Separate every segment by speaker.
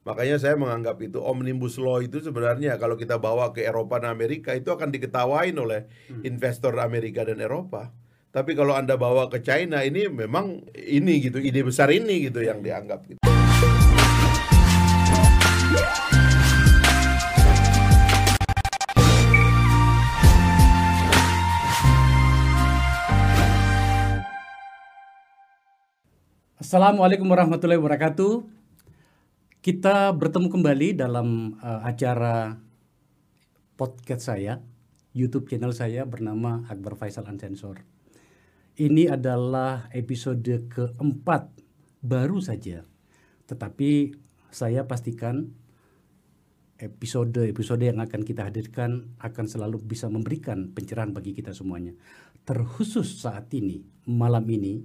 Speaker 1: Makanya saya menganggap itu omnibus law itu sebenarnya kalau kita bawa ke Eropa dan Amerika itu akan diketawain oleh hmm. investor Amerika dan Eropa. Tapi kalau Anda bawa ke China ini memang ini gitu, ide besar ini gitu yang dianggap gitu.
Speaker 2: Assalamualaikum warahmatullahi wabarakatuh. Kita bertemu kembali dalam uh, acara podcast saya, YouTube channel saya bernama Akbar Faisal Unsensor. Ini adalah episode keempat baru saja, tetapi saya pastikan episode-episode yang akan kita hadirkan akan selalu bisa memberikan pencerahan bagi kita semuanya. Terkhusus saat ini, malam ini,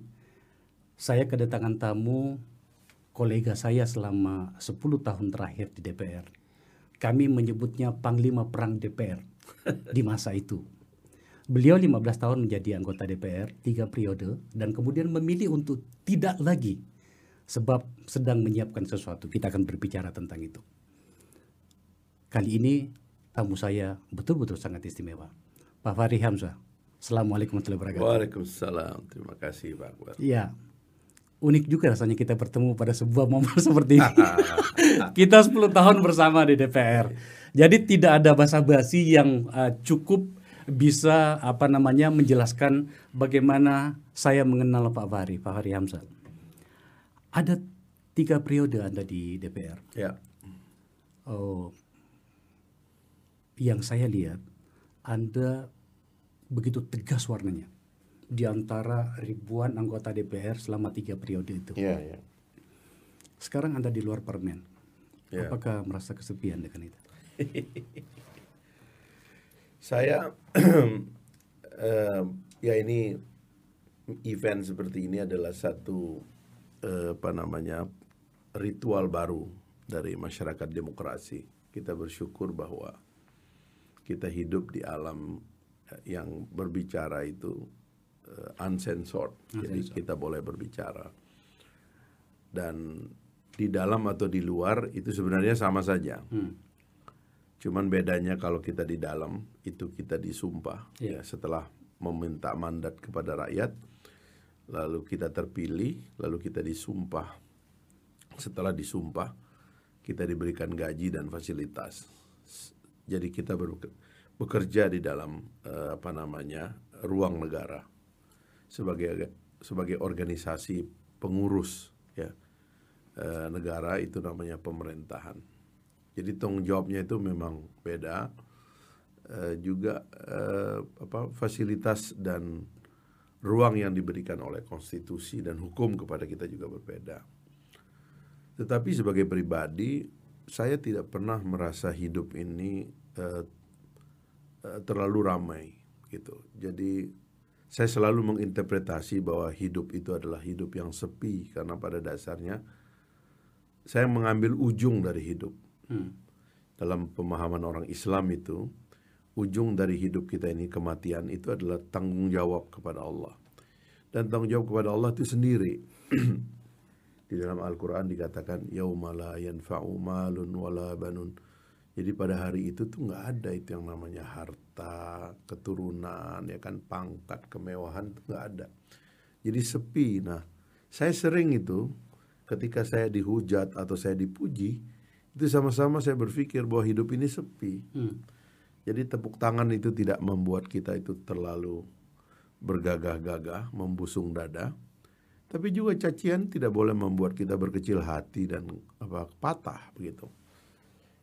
Speaker 2: saya kedatangan tamu kolega saya selama 10 tahun terakhir di DPR. Kami menyebutnya Panglima Perang DPR di masa itu. Beliau 15 tahun menjadi anggota DPR, tiga periode, dan kemudian memilih untuk tidak lagi sebab sedang menyiapkan sesuatu. Kita akan berbicara tentang itu. Kali ini tamu saya betul-betul sangat istimewa. Pak Fahri Hamzah. Assalamualaikum warahmatullahi wabarakatuh.
Speaker 1: Waalaikumsalam. Terima kasih Pak Akbar.
Speaker 2: Iya, unik juga rasanya kita bertemu pada sebuah momen seperti ini. kita 10 tahun bersama di DPR. Jadi tidak ada basa-basi yang uh, cukup bisa apa namanya menjelaskan bagaimana saya mengenal Pak Fahri, Pak Fahri Hamzah. Ada tiga periode Anda di DPR.
Speaker 1: Ya.
Speaker 2: Oh, yang saya lihat Anda begitu tegas warnanya di antara ribuan anggota DPR selama tiga periode itu.
Speaker 1: Yeah, yeah.
Speaker 2: Sekarang Anda di luar permen. Yeah. Apakah merasa kesepian dengan itu?
Speaker 1: Saya uh, ya ini event seperti ini adalah satu uh, apa namanya ritual baru dari masyarakat demokrasi. Kita bersyukur bahwa kita hidup di alam yang berbicara itu uh, uncensored. uncensored. Jadi kita boleh berbicara. Dan di dalam atau di luar itu sebenarnya sama saja. Hmm. Cuman bedanya kalau kita di dalam itu kita disumpah yeah. ya setelah meminta mandat kepada rakyat lalu kita terpilih lalu kita disumpah setelah disumpah kita diberikan gaji dan fasilitas jadi kita bekerja di dalam uh, apa namanya ruang negara sebagai sebagai organisasi pengurus ya e, negara itu namanya pemerintahan. Jadi tanggung jawabnya itu memang beda. E, juga e, apa fasilitas dan ruang yang diberikan oleh konstitusi dan hukum kepada kita juga berbeda. Tetapi sebagai pribadi saya tidak pernah merasa hidup ini uh, terlalu ramai gitu. Jadi saya selalu menginterpretasi bahwa hidup itu adalah hidup yang sepi karena pada dasarnya saya mengambil ujung dari hidup. Hmm. Dalam pemahaman orang Islam itu, ujung dari hidup kita ini kematian itu adalah tanggung jawab kepada Allah. Dan tanggung jawab kepada Allah itu sendiri. Di dalam Al-Qur'an dikatakan yaumala yanfa'u malun wala banun jadi pada hari itu tuh nggak ada itu yang namanya harta, keturunan, ya kan pangkat, kemewahan tuh nggak ada. Jadi sepi. Nah, saya sering itu ketika saya dihujat atau saya dipuji, itu sama-sama saya berpikir bahwa hidup ini sepi. Hmm. Jadi tepuk tangan itu tidak membuat kita itu terlalu bergagah-gagah, membusung dada. Tapi juga cacian tidak boleh membuat kita berkecil hati dan apa patah begitu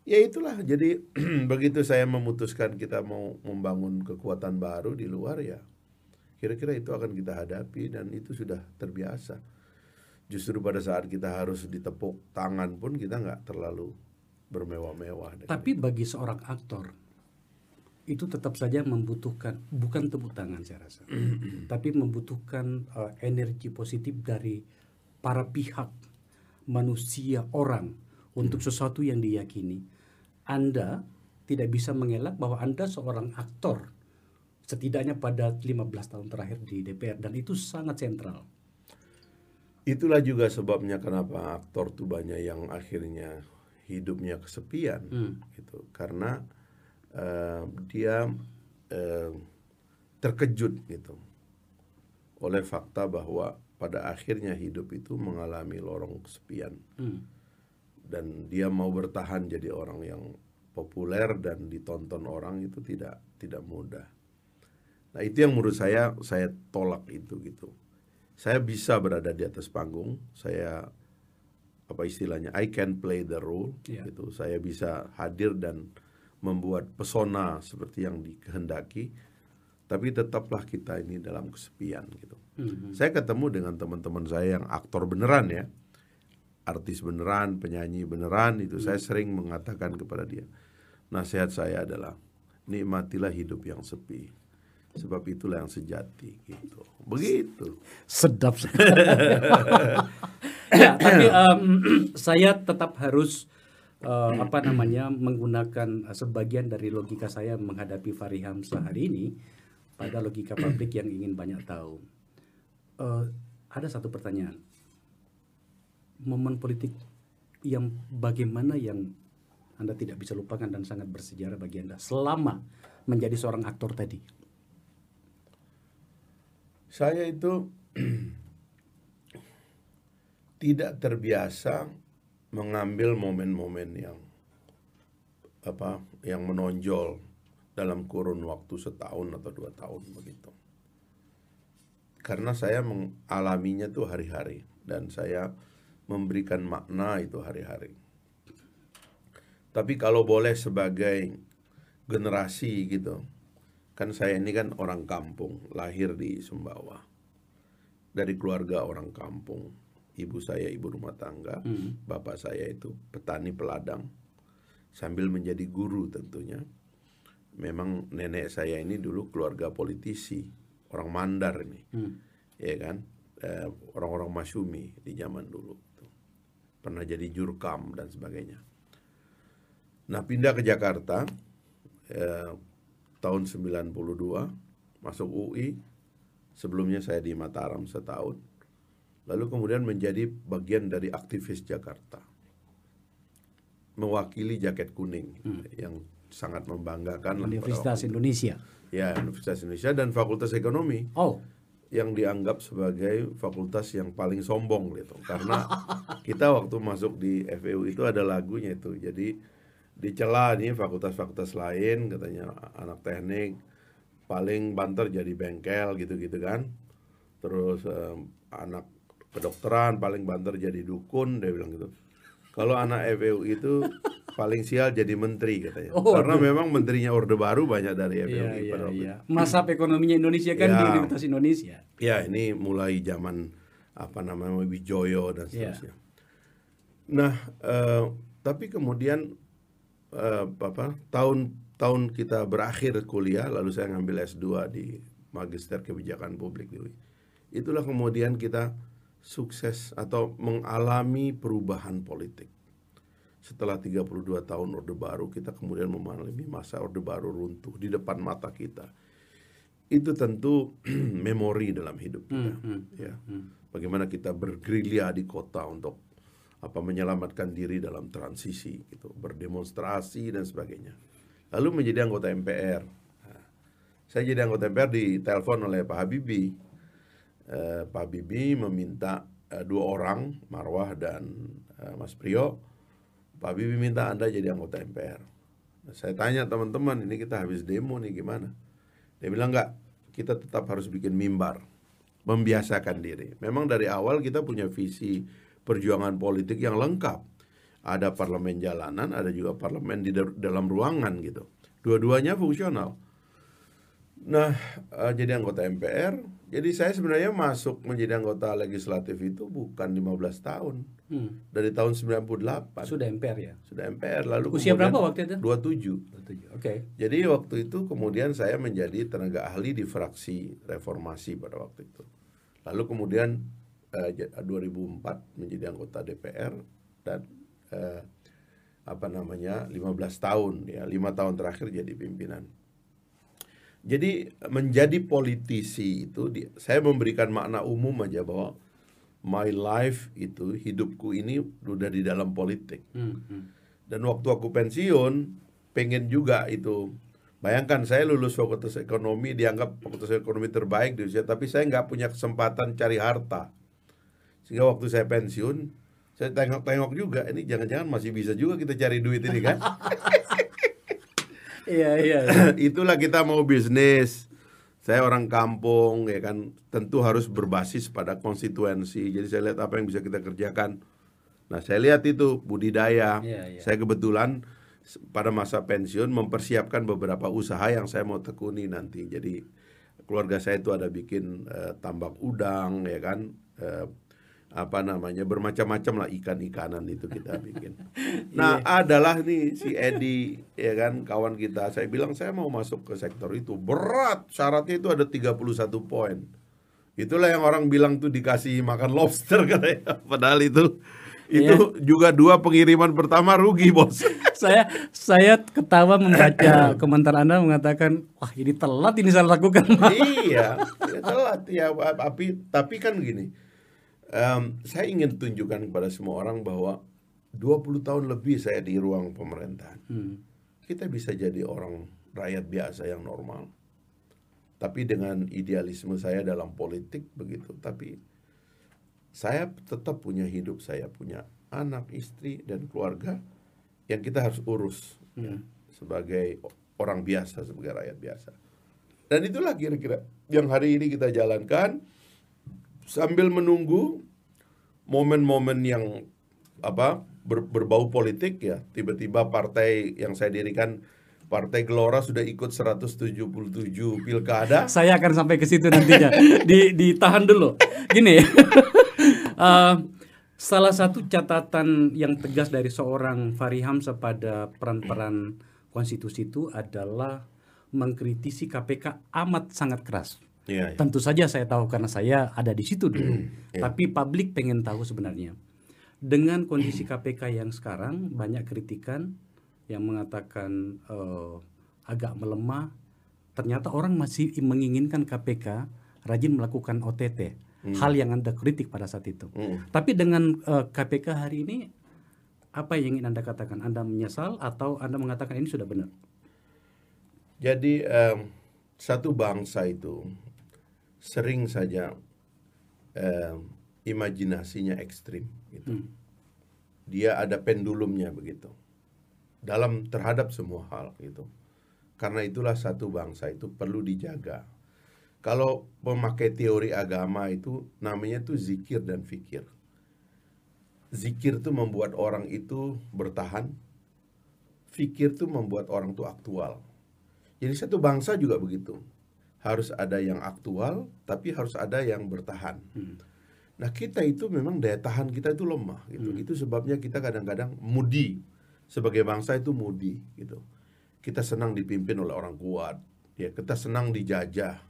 Speaker 1: ya itulah. Jadi begitu saya memutuskan kita mau membangun kekuatan baru di luar ya kira-kira itu akan kita hadapi dan itu sudah terbiasa. Justru pada saat kita harus ditepuk tangan pun kita nggak terlalu bermewah-mewah
Speaker 2: tapi bagi seorang aktor itu tetap saja membutuhkan bukan tepuk tangan saya rasa tapi membutuhkan uh, energi positif dari para pihak manusia orang untuk hmm. sesuatu yang diyakini anda tidak bisa mengelak bahwa Anda seorang aktor setidaknya pada 15 tahun terakhir di DPR dan itu sangat sentral.
Speaker 1: Itulah juga sebabnya kenapa aktor tuh banyak yang akhirnya hidupnya kesepian
Speaker 2: Hmm.
Speaker 1: gitu karena eh, dia eh, terkejut gitu oleh fakta bahwa pada akhirnya hidup itu mengalami lorong kesepian
Speaker 2: Hmm.
Speaker 1: Dan dia mau bertahan jadi orang yang populer dan ditonton orang itu tidak tidak mudah. Nah itu yang menurut saya saya tolak itu gitu. Saya bisa berada di atas panggung, saya apa istilahnya I can play the role
Speaker 2: Iya.
Speaker 1: gitu. Saya bisa hadir dan membuat pesona seperti yang dikehendaki, tapi tetaplah kita ini dalam kesepian gitu.
Speaker 2: Hmm.
Speaker 1: Saya ketemu dengan teman-teman saya yang aktor beneran ya, artis beneran, penyanyi beneran itu saya sering mengatakan kepada dia, nasihat saya adalah nikmatilah hidup yang sepi, sebab itulah yang sejati gitu. Begitu.
Speaker 2: Sedap sekali. ya, tapi em, saya tetap harus eh, apa namanya menggunakan sebagian dari logika saya menghadapi Fahri Hamzah hari ini pada logika publik yang ingin banyak tahu. Eh, ada satu pertanyaan. Momen politik yang bagaimana yang Anda tidak bisa lupakan dan sangat bersejarah bagi Anda selama menjadi seorang aktor tadi.
Speaker 1: Saya itu tidak terbiasa mengambil momen-momen yang apa yang menonjol dalam kurun waktu setahun atau dua tahun begitu. Karena saya mengalaminya tuh hari-hari dan saya memberikan makna itu hari-hari. Tapi kalau boleh sebagai generasi gitu, kan saya ini kan orang kampung, lahir di Sumbawa. Dari keluarga orang kampung. Ibu saya ibu rumah tangga, bapak saya itu petani peladang. Sambil menjadi guru tentunya. Memang nenek saya ini dulu keluarga politisi, orang Mandar ini. Ya kan? Eh, orang-orang Masyumi di zaman dulu. Pernah jadi jurkam dan sebagainya. Nah, pindah ke Jakarta eh, tahun 92 masuk UI. Sebelumnya saya di Mataram setahun. Lalu kemudian menjadi bagian dari aktivis Jakarta. Mewakili jaket kuning yang sangat membanggakan
Speaker 2: Universitas. Indonesia.
Speaker 1: Ya, Universitas Indonesia dan Fakultas Ekonomi
Speaker 2: Oh,
Speaker 1: yang dianggap sebagai fakultas yang paling sombong gitu. Karena kita waktu masuk di FEU itu ada lagunya itu. Jadi dicela nih fakultas-fakultas lain katanya anak teknik paling banter jadi bengkel gitu-gitu kan. Terus em, anak kedokteran paling banter jadi dukun dia bilang gitu. Kalau anak FEU itu paling sial jadi menteri katanya
Speaker 2: Oh,
Speaker 1: karena memang menterinya orde baru banyak dari pada waktu
Speaker 2: iya. Masap ekonominya Indonesia kan
Speaker 1: Ya.
Speaker 2: di Universitas Indonesia.
Speaker 1: Ya ini mulai zaman apa namanya Wijoyo dan
Speaker 2: Iya.
Speaker 1: seterusnya. Nah, eh, tapi kemudian eh, apa tahun tahun kita berakhir kuliah, lalu saya ngambil S2 di Magister Kebijakan Publik di UI. Itulah kemudian kita sukses atau mengalami perubahan politik. Setelah 32 tahun Orde Baru, kita kemudian mengalami masa Orde Baru runtuh di depan mata kita. Itu tentu memori dalam hidup kita ya. Bagaimana kita bergerilya di kota untuk apa menyelamatkan diri dalam transisi gitu. Berdemonstrasi dan sebagainya. Lalu menjadi anggota MPR Nah, saya jadi anggota MPR ditelepon oleh Pak Habibie. Eh, Pak Habibie meminta eh, dua orang Marwah dan eh, Mas Priyo Pak Habibie minta anda jadi anggota MPR Nah, saya tanya teman-teman ini kita habis demo nih gimana dia bilang enggak, kita tetap harus bikin mimbar, membiasakan diri. Memang dari awal kita punya visi perjuangan politik yang lengkap. Ada parlemen jalanan, ada juga parlemen di dalam ruangan gitu. Dua-duanya fungsional. Nah, eh, jadi anggota MPR. Jadi saya sebenarnya masuk menjadi anggota legislatif itu bukan 15 tahun.
Speaker 2: Hmm.
Speaker 1: Dari tahun 98
Speaker 2: Sudah MPR ya.
Speaker 1: sudah MPR lalu
Speaker 2: Usia berapa waktu itu?
Speaker 1: 27.
Speaker 2: Oke.
Speaker 1: Jadi waktu itu kemudian saya menjadi tenaga ahli di fraksi reformasi pada waktu itu. Lalu kemudian eh, j- 2004 menjadi anggota DPR dan eh, apa namanya 15 tahun ya lima tahun terakhir jadi pimpinan. Jadi menjadi politisi itu saya memberikan makna umum aja bahwa my life itu hidupku ini udah di dalam politik.
Speaker 2: Hmm, hmm.
Speaker 1: Dan waktu aku pensiun, pengen juga itu. Bayangkan saya lulus fakultas ekonomi, dianggap fakultas ekonomi terbaik di usia, tapi saya nggak punya kesempatan cari harta. Sehingga waktu saya pensiun, saya tengok-tengok juga, ini jangan-jangan masih bisa juga kita cari duit ini kan?
Speaker 2: Iya, iya.
Speaker 1: Itulah kita mau bisnis. Saya orang kampung ya kan, tentu harus berbasis pada konstituensi. Jadi saya lihat apa yang bisa kita kerjakan. Nah, saya lihat itu budidaya.
Speaker 2: Iya, iya.
Speaker 1: Saya kebetulan pada masa pensiun mempersiapkan beberapa usaha yang saya mau tekuni nanti. Jadi keluarga saya itu ada bikin eh, tambak udang ya kan eh, apa namanya bermacam-macam lah ikan-ikanan itu kita bikin. Nah, adalah nih si Edi ya kan kawan kita. Saya bilang saya mau masuk ke sektor itu. Berat, syaratnya itu ada 31 poin. Itulah yang orang bilang tuh dikasih makan lobster katanya. Padahal itu itu juga dua pengiriman pertama rugi, Bos.
Speaker 2: saya saya ketawa membaca komentar Anda mengatakan, "Wah, ini telat ini saya lakukan."
Speaker 1: iya, ya telat ya. Tapi tapi kan gini, em, saya ingin tunjukkan kepada semua orang bahwa 20 tahun lebih saya di ruang pemerintahan.
Speaker 2: Hmm.
Speaker 1: Kita bisa jadi orang rakyat biasa yang normal. Tapi dengan idealisme saya dalam politik begitu. Tapi saya tetap punya hidup, saya punya anak, istri, dan keluarga yang kita harus urus ya, sebagai orang biasa, sebagai rakyat biasa. Dan itulah kira-kira yang hari ini kita jalankan sambil menunggu momen-momen yang apa ber- berbau politik ya. Tiba-tiba partai yang saya dirikan Partai Gelora sudah ikut 177 pilkada.
Speaker 2: Saya akan sampai ke situ nantinya. Di, ditahan dulu. Gini, eh, salah satu catatan yang tegas dari seorang Fahri Hamzah pada peran-peran konstitusi itu adalah mengkritisi KPK amat sangat keras.
Speaker 1: Iya, iya.
Speaker 2: Tentu saja saya tahu karena saya ada di situ dulu. Tapi publik pengen tahu sebenarnya. Dengan kondisi KPK yang sekarang banyak kritikan yang mengatakan eh, agak melemah. Ternyata orang masih menginginkan KPK rajin melakukan OTT. Hal yang Anda kritik pada saat itu.
Speaker 1: Hmm.
Speaker 2: Tapi dengan eh, KPK hari ini apa yang ingin Anda katakan? Anda menyesal atau Anda mengatakan ini sudah benar?
Speaker 1: Jadi em, satu bangsa itu sering saja em, imajinasinya ekstrim gitu. Dia ada pendulumnya begitu. Dalam terhadap semua hal gitu. Karena itulah satu bangsa itu perlu dijaga. Kalau memakai teori agama itu namanya tuh zikir dan fikir. Zikir tuh membuat orang itu bertahan. Fikir tuh membuat orang tuh aktual. Jadi satu bangsa juga begitu. Harus ada yang aktual, tapi harus ada yang bertahan. Nah kita itu memang daya tahan kita itu lemah gitu. Itu sebabnya kita kadang-kadang mudi sebagai bangsa itu mudi gitu. Kita senang dipimpin oleh orang kuat, ya kita senang dijajah.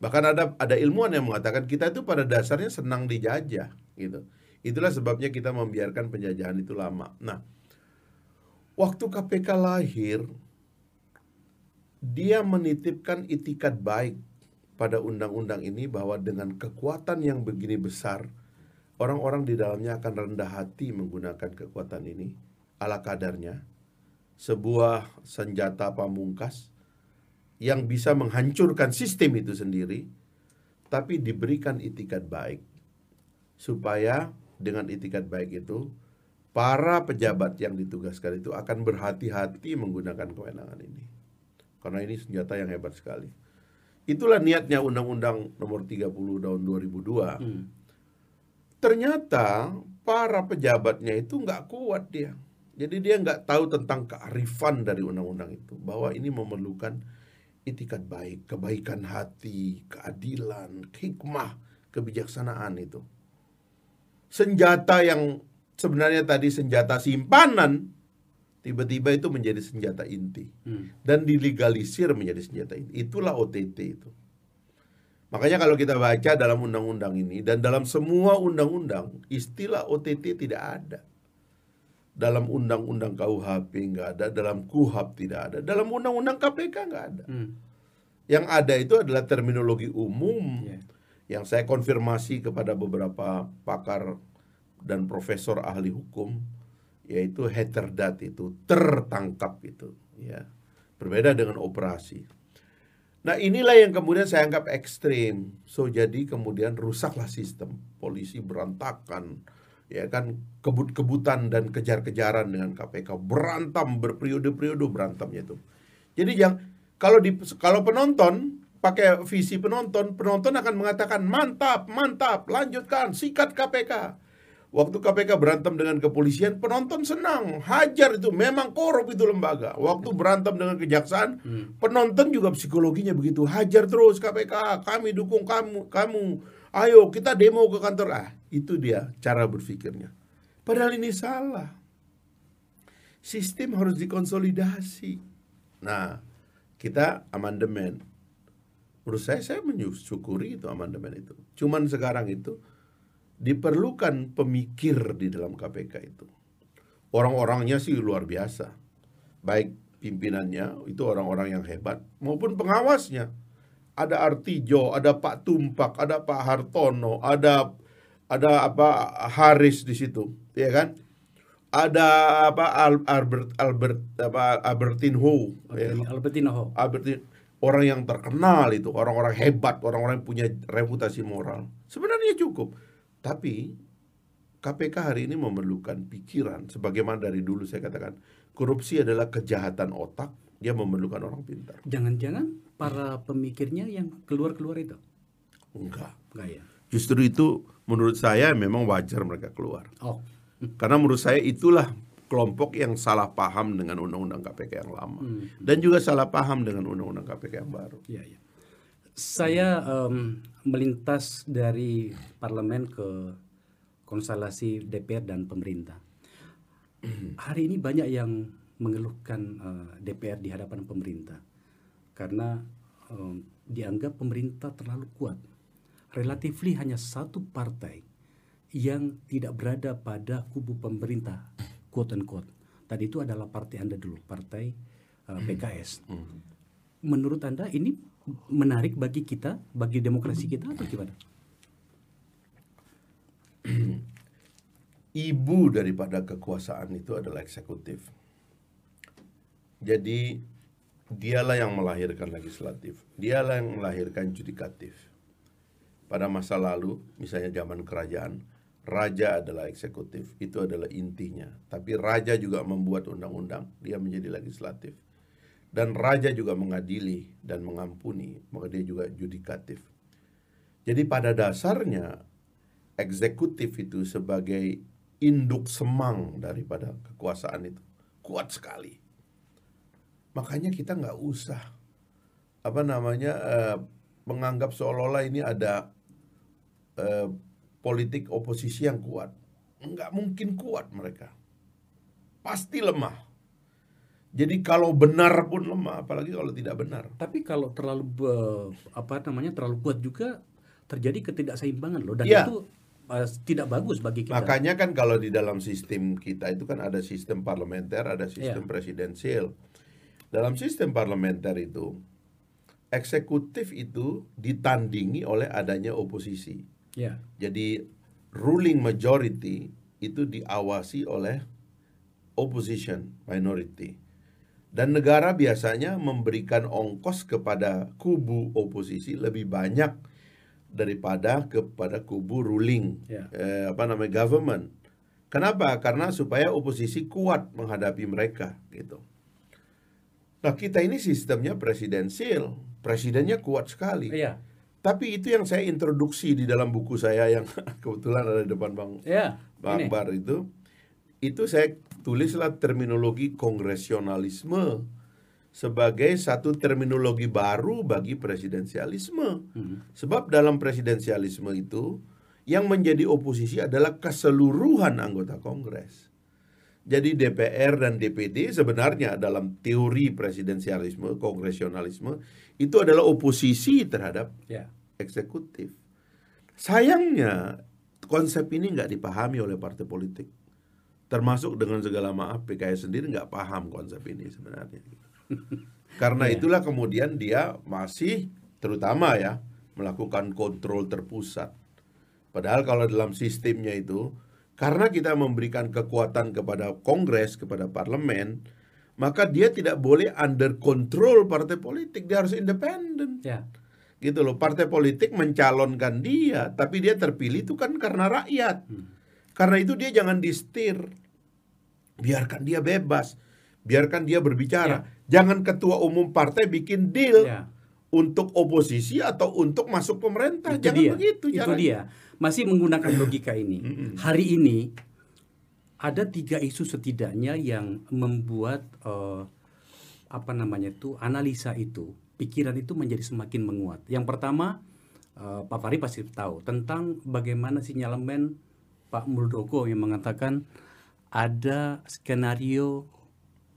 Speaker 1: Bahkan ada ada ilmuwan yang mengatakan kita itu pada dasarnya senang dijajah gitu. Itulah sebabnya kita membiarkan penjajahan itu lama. Nah, waktu KPK lahir dia menitipkan itikat baik pada undang-undang ini bahwa dengan kekuatan yang begini besar, orang-orang di dalamnya akan rendah hati menggunakan kekuatan ini ala kadarnya. Sebuah senjata pamungkas yang bisa menghancurkan sistem itu sendiri, tapi diberikan itikat baik supaya dengan itikat baik itu para pejabat yang ditugaskan itu akan berhati-hati menggunakan kewenangan ini. Karena ini senjata yang hebat sekali. Itulah niatnya Undang-Undang Nomor 30 Tahun 2002. Ternyata para pejabatnya itu nggak kuat dia. Jadi dia nggak tahu tentang kearifan dari undang-undang itu bahwa ini memerlukan itikat baik, kebaikan hati, keadilan, hikmah, kebijaksanaan itu. Senjata yang sebenarnya tadi senjata simpanan tiba-tiba itu menjadi senjata inti dan dilegalisir menjadi senjata inti. Itulah OTT itu. Makanya kalau kita baca dalam undang-undang ini dan dalam semua undang-undang istilah OTT tidak ada. Dalam undang-undang KUHP nggak ada, dalam KUHAP tidak ada, dalam undang-undang KPK nggak ada. Yang ada itu adalah terminologi umum
Speaker 2: Iya.
Speaker 1: yang saya konfirmasi kepada beberapa pakar dan profesor ahli hukum yaitu heterdat itu tertangkap itu ya. Berbeda dengan operasi. Nah inilah yang kemudian saya anggap ekstrim. So jadi kemudian rusaklah sistem. Polisi berantakan ya kan. Kebut-kebutan dan kejar-kejaran dengan KPK berantem berperiode-periode berantamnya itu. Jadi yang kalau di kalau penonton pakai visi penonton, penonton akan mengatakan mantap, mantap, lanjutkan, sikat KPK. Waktu KPK berantem dengan kepolisian, penonton senang, hajar itu, memang korup itu lembaga. Waktu berantem dengan kejaksaan, hmm. penonton juga psikologinya begitu, hajar terus KPK, kami dukung kamu, kamu, ayo kita demo ke kantor. Ah, itu dia cara berpikirnya. Padahal ini salah. Sistem harus dikonsolidasi. Nah, kita amandemen menurut saya saya menyukuri itu amandemen itu. Cuman sekarang itu diperlukan pemikir di dalam KPK itu. Orang-orangnya sih luar biasa. Baik pimpinannya itu orang-orang yang hebat maupun pengawasnya. Ada Artijo, ada Pak Tumpak, ada Pak Hartono, ada ada apa Haris di situ, ya kan? Ada apa Albert Albert apa Albertin Ho,
Speaker 2: Albertin, ya. Albertino Ho.
Speaker 1: Albertin orang yang terkenal itu, orang-orang hebat, orang-orang yang punya reputasi moral. Sebenarnya cukup. Tapi KPK hari ini memerlukan pikiran sebagaimana dari dulu saya katakan, korupsi adalah kejahatan otak, dia memerlukan orang pintar.
Speaker 2: Jangan-jangan para pemikirnya yang keluar-keluar itu?
Speaker 1: Enggak.
Speaker 2: Enggak ya.
Speaker 1: Justru itu menurut saya memang wajar mereka keluar.
Speaker 2: Oh.
Speaker 1: Karena menurut saya itulah kelompok yang salah paham dengan undang-undang KPK yang lama hmm. dan juga salah paham dengan undang-undang KPK yang baru.
Speaker 2: Ya, ya. Saya um, melintas dari parlemen ke konstelasi DPR dan pemerintah. Hari ini banyak yang mengeluhkan uh, eh, DPR di hadapan pemerintah karena um, dianggap pemerintah terlalu kuat. Relatifly hanya satu partai yang tidak berada pada kubu pemerintah quote unquote. Tadi itu adalah partai Anda dulu, partai uh, hmm. PKS. Hmm. Menurut Anda ini menarik bagi kita, bagi demokrasi kita atau gimana?
Speaker 1: Ibu daripada kekuasaan itu adalah eksekutif. Jadi dialah yang melahirkan legislatif, dialah yang melahirkan judikatif. Pada masa lalu, misalnya zaman kerajaan, raja adalah eksekutif, itu adalah intinya. Tapi raja juga membuat undang-undang, dia menjadi legislatif. Dan raja juga mengadili dan mengampuni, maka dia juga judikatif. Jadi pada dasarnya eksekutif itu sebagai induk semang daripada kekuasaan itu kuat sekali. Makanya kita nggak usah apa namanya uh, menganggap seolah-olah ini ada uh, politik oposisi yang kuat. Enggak mungkin kuat mereka. Pasti lemah. Jadi kalau benar pun lemah, apalagi kalau tidak benar.
Speaker 2: Tapi kalau terlalu apa namanya terlalu kuat juga terjadi ketidakseimbangan loh dan
Speaker 1: ya.
Speaker 2: itu uh, tidak bagus bagi kita.
Speaker 1: Makanya kan kalau di dalam sistem kita itu kan ada sistem parlementer, ada sistem ya. presidensial. Dalam sistem parlementer itu eksekutif itu ditandingi oleh adanya oposisi.
Speaker 2: Yeah.
Speaker 1: Jadi ruling majority itu diawasi oleh opposition minority. Dan negara biasanya memberikan ongkos kepada kubu oposisi lebih banyak daripada kepada kubu ruling yeah. eh, apa namanya government. Kenapa? Karena supaya oposisi kuat menghadapi mereka gitu. Nah, kita ini sistemnya presidensial. Presidennya kuat sekali.
Speaker 2: Yeah.
Speaker 1: Tapi itu yang saya introduksi di dalam buku saya yang kebetulan ada di depan Bang
Speaker 2: ya,
Speaker 1: Bang Bar itu. Itu saya tulislah terminologi kongresionalisme sebagai satu terminologi baru bagi presidensialisme. Hmm. Sebab dalam presidensialisme itu yang menjadi oposisi adalah keseluruhan anggota Kongres. Jadi DPR dan DPD sebenarnya dalam teori presidensialisme, kongresionalisme itu adalah oposisi terhadap
Speaker 2: ya.
Speaker 1: eksekutif. Sayangnya konsep ini nggak dipahami oleh partai politik, termasuk dengan segala maaf PKS sendiri nggak paham konsep ini sebenarnya. Karena yeah. itulah kemudian dia masih terutama ya melakukan kontrol terpusat. Padahal kalau dalam sistemnya itu karena kita memberikan kekuatan kepada Kongres, kepada parlemen, maka dia tidak boleh under control partai politik, dia harus independen.
Speaker 2: Ya.
Speaker 1: Gitu loh, partai politik mencalonkan dia, tapi dia terpilih itu kan karena rakyat. Karena itu dia jangan distir. Biarkan dia bebas, biarkan dia berbicara. Jangan ketua umum partai bikin deal
Speaker 2: Ya.
Speaker 1: untuk oposisi atau untuk masuk pemerentah.
Speaker 2: Itu
Speaker 1: jangan
Speaker 2: dia.
Speaker 1: begitu
Speaker 2: Itu
Speaker 1: caranya.
Speaker 2: dia. Masih menggunakan logika ini. Hari ini ada tiga isu setidaknya yang membuat eh, apa namanya itu analisa itu, pikiran itu menjadi semakin menguat. Yang pertama, eh, Pak Fahri pasti tahu tentang bagaimana sinyalemen Pak Muldoko yang mengatakan ada skenario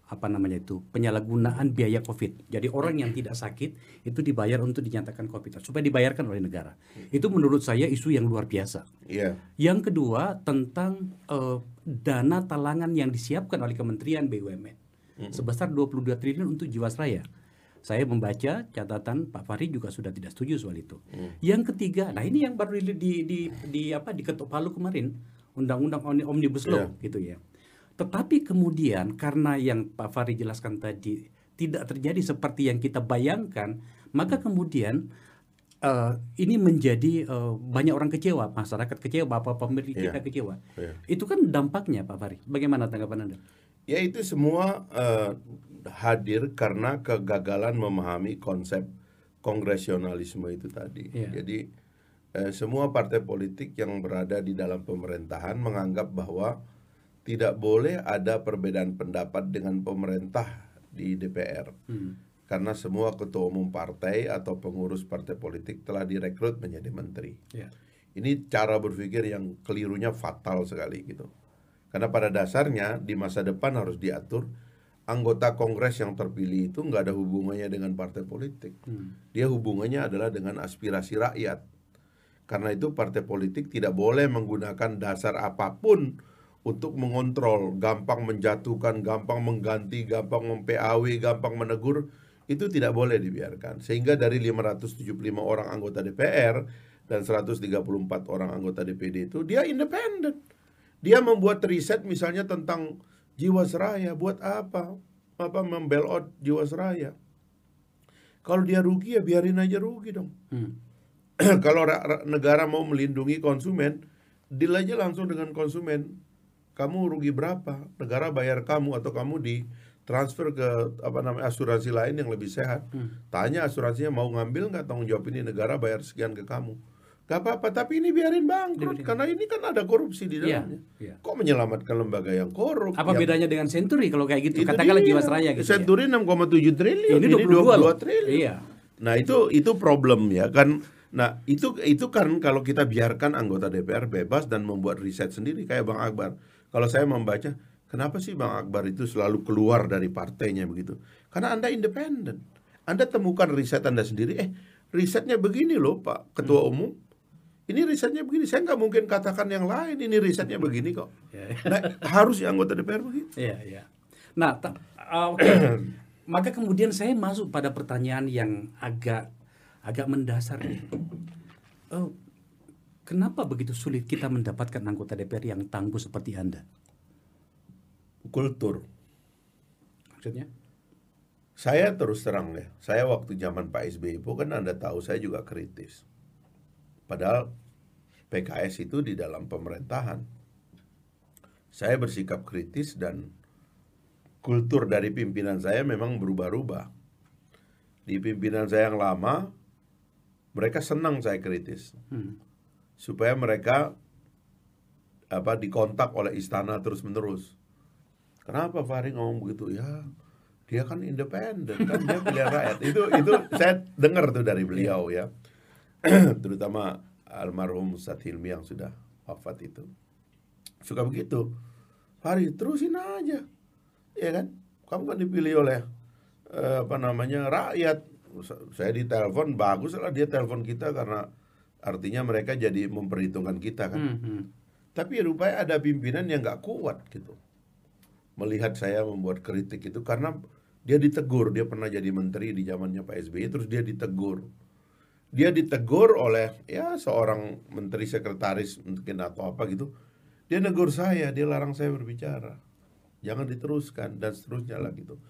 Speaker 2: apa namanya itu penyalahgunaan biaya COVID. Jadi orang yang tidak sakit itu dibayar untuk dinyatakan COVID supaya dibayarkan oleh negara. Itu menurut saya isu yang luar biasa.
Speaker 1: Iya.
Speaker 2: Yang kedua tentang eh, dana talangan yang disiapkan oleh Kementerian BUMN sebesar 22 triliun untuk Jiwasraya. Saya membaca catatan Pak Fahri juga sudah tidak setuju soal itu. Yang ketiga, nah ini yang baru di di, di, di apa diketuk palu kemarin, undang-undang Omni- omnibus law gitu ya. Tetapi kemudian karena yang Pak Fahri jelaskan tadi tidak terjadi seperti yang kita bayangkan, maka kemudian eh, ini menjadi eh, banyak orang kecewa, masyarakat kecewa, bapak pemilih kita kecewa.
Speaker 1: Iya.
Speaker 2: Itu kan dampaknya Pak Fahri. Bagaimana tanggapan Anda?
Speaker 1: Ya itu semua eh, hadir karena kegagalan memahami konsep kongresionalisme itu tadi.
Speaker 2: Iya.
Speaker 1: Jadi eh, semua partai politik yang berada di dalam pemerintahan menganggap bahwa tidak boleh ada perbedaan pendapat dengan pemerintah di DPR. Karena semua ketua umum partai atau pengurus partai politik telah direkrut menjadi menteri.
Speaker 2: Ya.
Speaker 1: Ini cara berpikir yang kelirunya fatal sekali gitu. Karena pada dasarnya di masa depan harus diatur anggota kongres yang terpilih itu nggak ada hubungannya dengan partai politik. Dia hubungannya adalah dengan aspirasi rakyat. Karena itu partai politik tidak boleh menggunakan dasar apa pun untuk mengontrol, gampang menjatuhkan, gampang mengganti, gampang mem-PAW, gampang menegur, itu tidak boleh dibiarkan. Sehingga dari 575 orang anggota DPR dan 134 orang anggota DPD itu dia independen. Dia membuat riset misalnya tentang Jiwasraya, buat apa? Apa membelot Jiwasraya? Kalau dia rugi ya biarin aja rugi dong.
Speaker 2: Hmm.
Speaker 1: kalau ra- ra- negara mau melindungi konsumen, deal aja langsung dengan konsumen. Kamu rugi berapa? Negara bayar kamu atau kamu di transfer ke apa namanya asuransi lain yang lebih sehat. Tanya asuransinya mau ngambil nggak tanggung jawab ini negara bayar sekian ke kamu. Gak apa-apa, tapi ini biarin bangkrut karena ini kan ada korupsi di
Speaker 2: Iya,
Speaker 1: dalamnya.
Speaker 2: iya.
Speaker 1: Kok menyelamatkan lembaga yang korup?
Speaker 2: Apa
Speaker 1: yang-
Speaker 2: bedanya dengan Century kalau kayak gitu?
Speaker 1: Itu
Speaker 2: Katakanlah. Jiwasraya gitu. ya.
Speaker 1: Century 6,7 triliun,
Speaker 2: Ini
Speaker 1: ini
Speaker 2: 22 loh.
Speaker 1: 22 triliun.
Speaker 2: Iya.
Speaker 1: Nah, itu itu problem ya kan. Nah, itu itu kan kalau kita biarkan anggota DPR bebas dan membuat riset sendiri kayak Bang Akbar. Kalau saya membaca, kenapa sih Bang Akbar itu selalu keluar dari partainya begitu? Karena Anda independen. Anda temukan riset Anda sendiri, eh risetnya begini loh Pak Ketua
Speaker 2: Hmm.
Speaker 1: Umum. Ini risetnya begini, saya nggak mungkin katakan yang lain. Ini risetnya begini kok.
Speaker 2: Ya,
Speaker 1: Nah, harus ya anggota DPR begitu.
Speaker 2: Iya, iya. Nah, ta- ah, oke. Maka kemudian saya masuk pada pertanyaan yang agak agak mendasar nih. Oh, kenapa begitu sulit kita mendapatkan anggota DPR yang tangguh seperti Anda?
Speaker 1: Kultur.
Speaker 2: Maksudnya?
Speaker 1: Saya terus terang ya, saya waktu zaman Pak SBY itu kan Anda tahu saya juga kritis. Padahal PKS itu di dalam pemerintahan. Saya bersikap kritis dan kultur dari pimpinan saya memang berubah-ubah. Di pimpinan saya yang lama, mereka senang saya kritis.
Speaker 2: Hmm.
Speaker 1: Supaya mereka apa dikontak oleh istana terus-menerus. Kenapa Fahri ngomong begitu? Ya, dia kan independen kan dia pilihan rakyat itu itu saya dengar tuh dari beliau ya terutama almarhum Ustadz Hilmi yang sudah wafat itu. Suka begitu. Fahri terusin aja. Ya kan? Kamu kan dipilih oleh eh, apa namanya rakyat. Saya ditelepon bagus lah dia telepon kita karena artinya mereka jadi memperhitungkan kita kan.
Speaker 2: Hmm, hmm.
Speaker 1: tapi rupanya ada pimpinan yang nggak kuat gitu. Melihat saya membuat kritik itu karena dia ditegur. Dia pernah jadi menteri di zamannya Pak SBY terus dia ditegur dia ditegur oleh ya seorang menteri sekretaris mungkin atau apa gitu Dia negur saya, dia larang saya berbicara. Jangan diteruskan dan seterusnya lah gitu.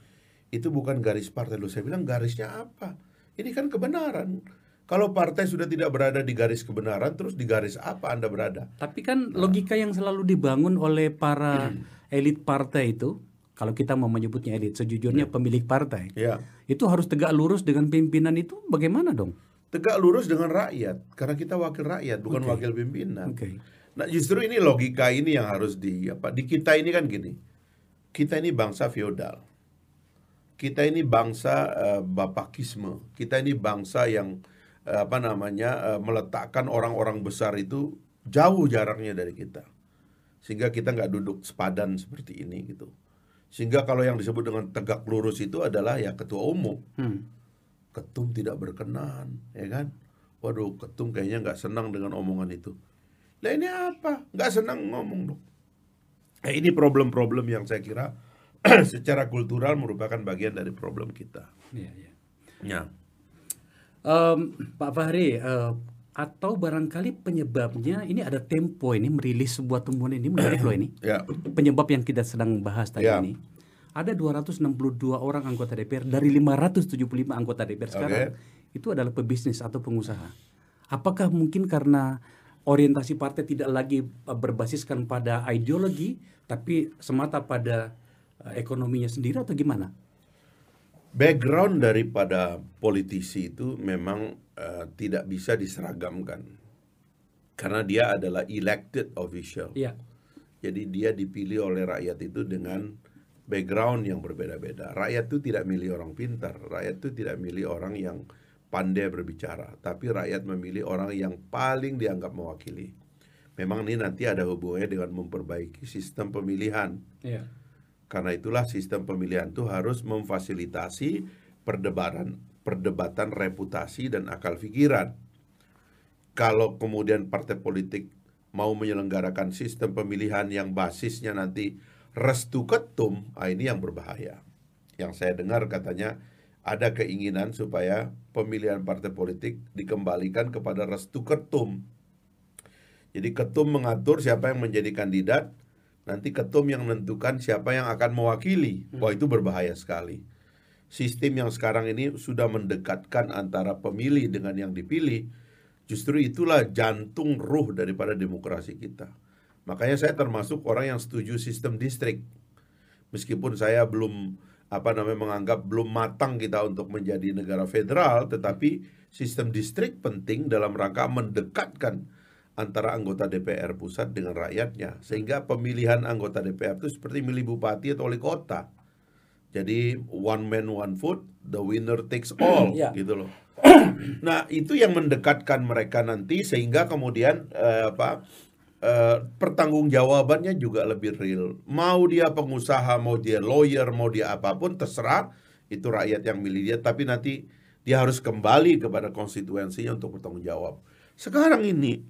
Speaker 1: Itu bukan garis partai lu. Saya bilang garisnya apa? Ini kan kebenaran. Kalau partai sudah tidak berada di garis kebenaran, terus di garis apa Anda berada?
Speaker 2: Tapi kan logika yang selalu dibangun oleh para elit partai itu, kalau kita mau menyebutnya elit, sejujurnya pemilik partai,
Speaker 1: Ya,
Speaker 2: itu harus tegak lurus dengan pimpinan itu bagaimana dong?
Speaker 1: Tegak lurus dengan rakyat, karena kita wakil rakyat, bukan wakil pimpinan.
Speaker 2: Oke.
Speaker 1: Nah, justru ini logika ini yang harus di apa? Di kita ini kan gini. Kita ini bangsa feodal. Kita ini bangsa eh, bapakisme. Kita ini bangsa yang eh, apa namanya eh, meletakkan orang-orang besar itu jauh jaraknya dari kita. Sehingga kita nggak duduk sepadan seperti ini gitu. Sehingga kalau yang disebut dengan tegak lurus itu adalah ya ketua umum.
Speaker 2: Hmm.
Speaker 1: Ketum tidak berkenan, ya kan? Waduh, ketum kayaknya nggak senang dengan omongan itu. Lah ini apa? Nggak senang ngomong dong. Nah, ini problem-problem yang saya kira secara kultural merupakan bagian dari problem kita.
Speaker 2: Iya, iya.
Speaker 1: Ya.
Speaker 2: Em, Pak Fahri, eh, atau barangkali penyebabnya ini ada Tempo ini merilis sebuah temuan ini menarik loh ini.
Speaker 1: Ya.
Speaker 2: Penyebab yang kita sedang bahas tadi
Speaker 1: Ya.
Speaker 2: ini. Ada 262 orang anggota DPR dari 575 anggota DPR sekarang itu adalah pebisnis atau pengusaha. Apakah mungkin karena orientasi partai tidak lagi eh, berbasiskan pada ideologi tapi semata pada eh, ekonominya sendiri atau gimana?
Speaker 1: Background daripada politisi itu memang eh, tidak bisa diseragamkan. Karena dia adalah elected official.
Speaker 2: Iya.
Speaker 1: Jadi dia dipilih oleh rakyat itu dengan background yang berbeda-beda. Rakyat itu tidak milih orang pintar, rakyat itu tidak milih orang yang pandai berbicara, tapi rakyat memilih orang yang paling dianggap mewakili. Memang ini nanti ada hubungannya dengan memperbaiki sistem pemilihan.
Speaker 2: Iya.
Speaker 1: Karena itulah sistem pemilihan itu harus memfasilitasi perdebatan perdebatan reputasi dan akal pikiran. Kalau kemudian partai politik mau menyelenggarakan sistem pemilihan yang basisnya nanti restu ketum, ah ini yang berbahaya. Yang saya dengar katanya ada keinginan supaya pemilihan partai politik dikembalikan kepada restu ketum. Jadi ketum mengatur siapa yang menjadi kandidat, nanti ketum yang menentukan siapa yang akan mewakili. Wah itu berbahaya sekali. Sistem yang sekarang ini sudah mendekatkan antara pemilih dengan yang dipilih. Justru itulah jantung ruh daripada demokrasi kita. Makanya saya termasuk orang yang setuju sistem distrik. Meskipun saya belum apa namanya menganggap belum matang kita untuk menjadi negara federal, tetapi sistem distrik penting dalam rangka mendekatkan antara anggota DPR pusat dengan rakyatnya sehingga pemilihan anggota DPR itu seperti milih bupati atau wali kota. Jadi one man one vote, the winner takes all
Speaker 2: Ya.
Speaker 1: gitu loh. Nah, itu yang mendekatkan mereka nanti sehingga kemudian eh, apa eh, pertanggungjawabannya juga lebih real. Mau dia pengusaha, mau dia lawyer, mau dia apa pun terserah itu rakyat yang milih dia tapi nanti dia harus kembali kepada konstituensinya untuk bertanggung jawab. Sekarang ini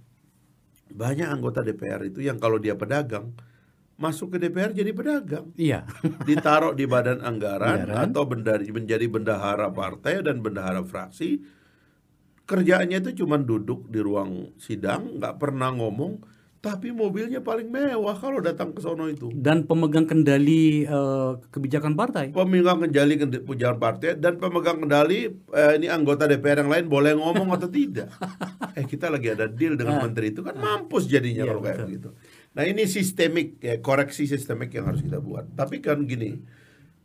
Speaker 1: banyak anggota DPR itu yang kalau dia pedagang masuk ke DPR jadi pedagang
Speaker 2: Iya.
Speaker 1: ditaruh di badan anggaran
Speaker 2: Anggaran.
Speaker 1: atau benda, menjadi bendahara partai dan bendahara fraksi kerjaannya itu cuma duduk di ruang sidang nggak pernah ngomong tapi mobilnya paling mewah kalau datang ke sono itu
Speaker 2: Dan pemegang kendali eh, kebijakan partai.
Speaker 1: pemegang kendali kend- pujian partai dan pemegang kendali eh, ini anggota DPR yang lain boleh ngomong atau tidak eh kita lagi ada deal dengan menteri itu kan mampus jadinya
Speaker 2: Ah. Iya,
Speaker 1: kalau kayak
Speaker 2: betul.
Speaker 1: begitu nah ini sistemik ya, koreksi sistemik yang harus kita buat tapi kan gini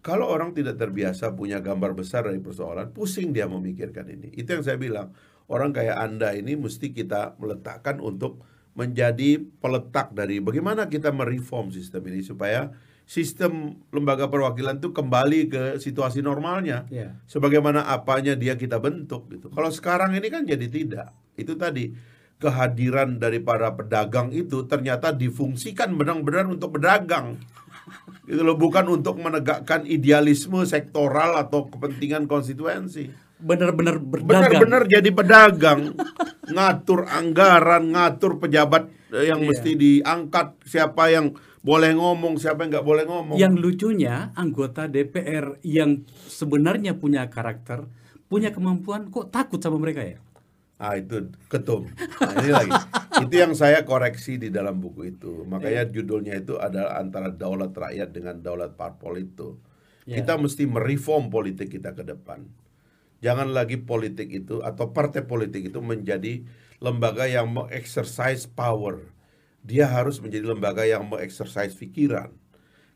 Speaker 1: kalau orang tidak terbiasa punya gambar besar dari persoalan pusing dia memikirkan ini itu yang saya bilang orang kayak anda ini mesti kita meletakkan untuk menjadi peletak dari bagaimana kita mereform sistem ini supaya sistem lembaga perwakilan itu kembali ke situasi normalnya
Speaker 2: Iya.
Speaker 1: sebagaimana apanya dia kita bentuk gitu. Kalau sekarang ini kan jadi tidak. Itu tadi kehadiran dari para pedagang itu ternyata difungsikan benar-benar untuk berdagang. Gitu loh, bukan untuk menegakkan idealisme sektoral atau kepentingan konstituensi.
Speaker 2: Benar-benar berdagang.
Speaker 1: Benar-benar jadi pedagang, ngatur anggaran, ngatur pejabat eh, yang
Speaker 2: Iya.
Speaker 1: mesti diangkat, siapa yang boleh ngomong, siapa yang nggak boleh ngomong.
Speaker 2: Yang lucunya anggota DPR yang sebenarnya punya karakter, punya kemampuan kok takut sama mereka ya?
Speaker 1: Ah itu ketum. Nah, ini lagi. itu yang saya koreksi di dalam buku itu. Makanya judulnya itu adalah antara daulat rakyat dengan daulat parpol itu.
Speaker 2: Ya.
Speaker 1: Kita mesti mereform politik kita ke depan. Jangan lagi politik itu atau partai politik itu menjadi lembaga yang mengexercise power. Dia harus menjadi lembaga yang mengexercise pikiran.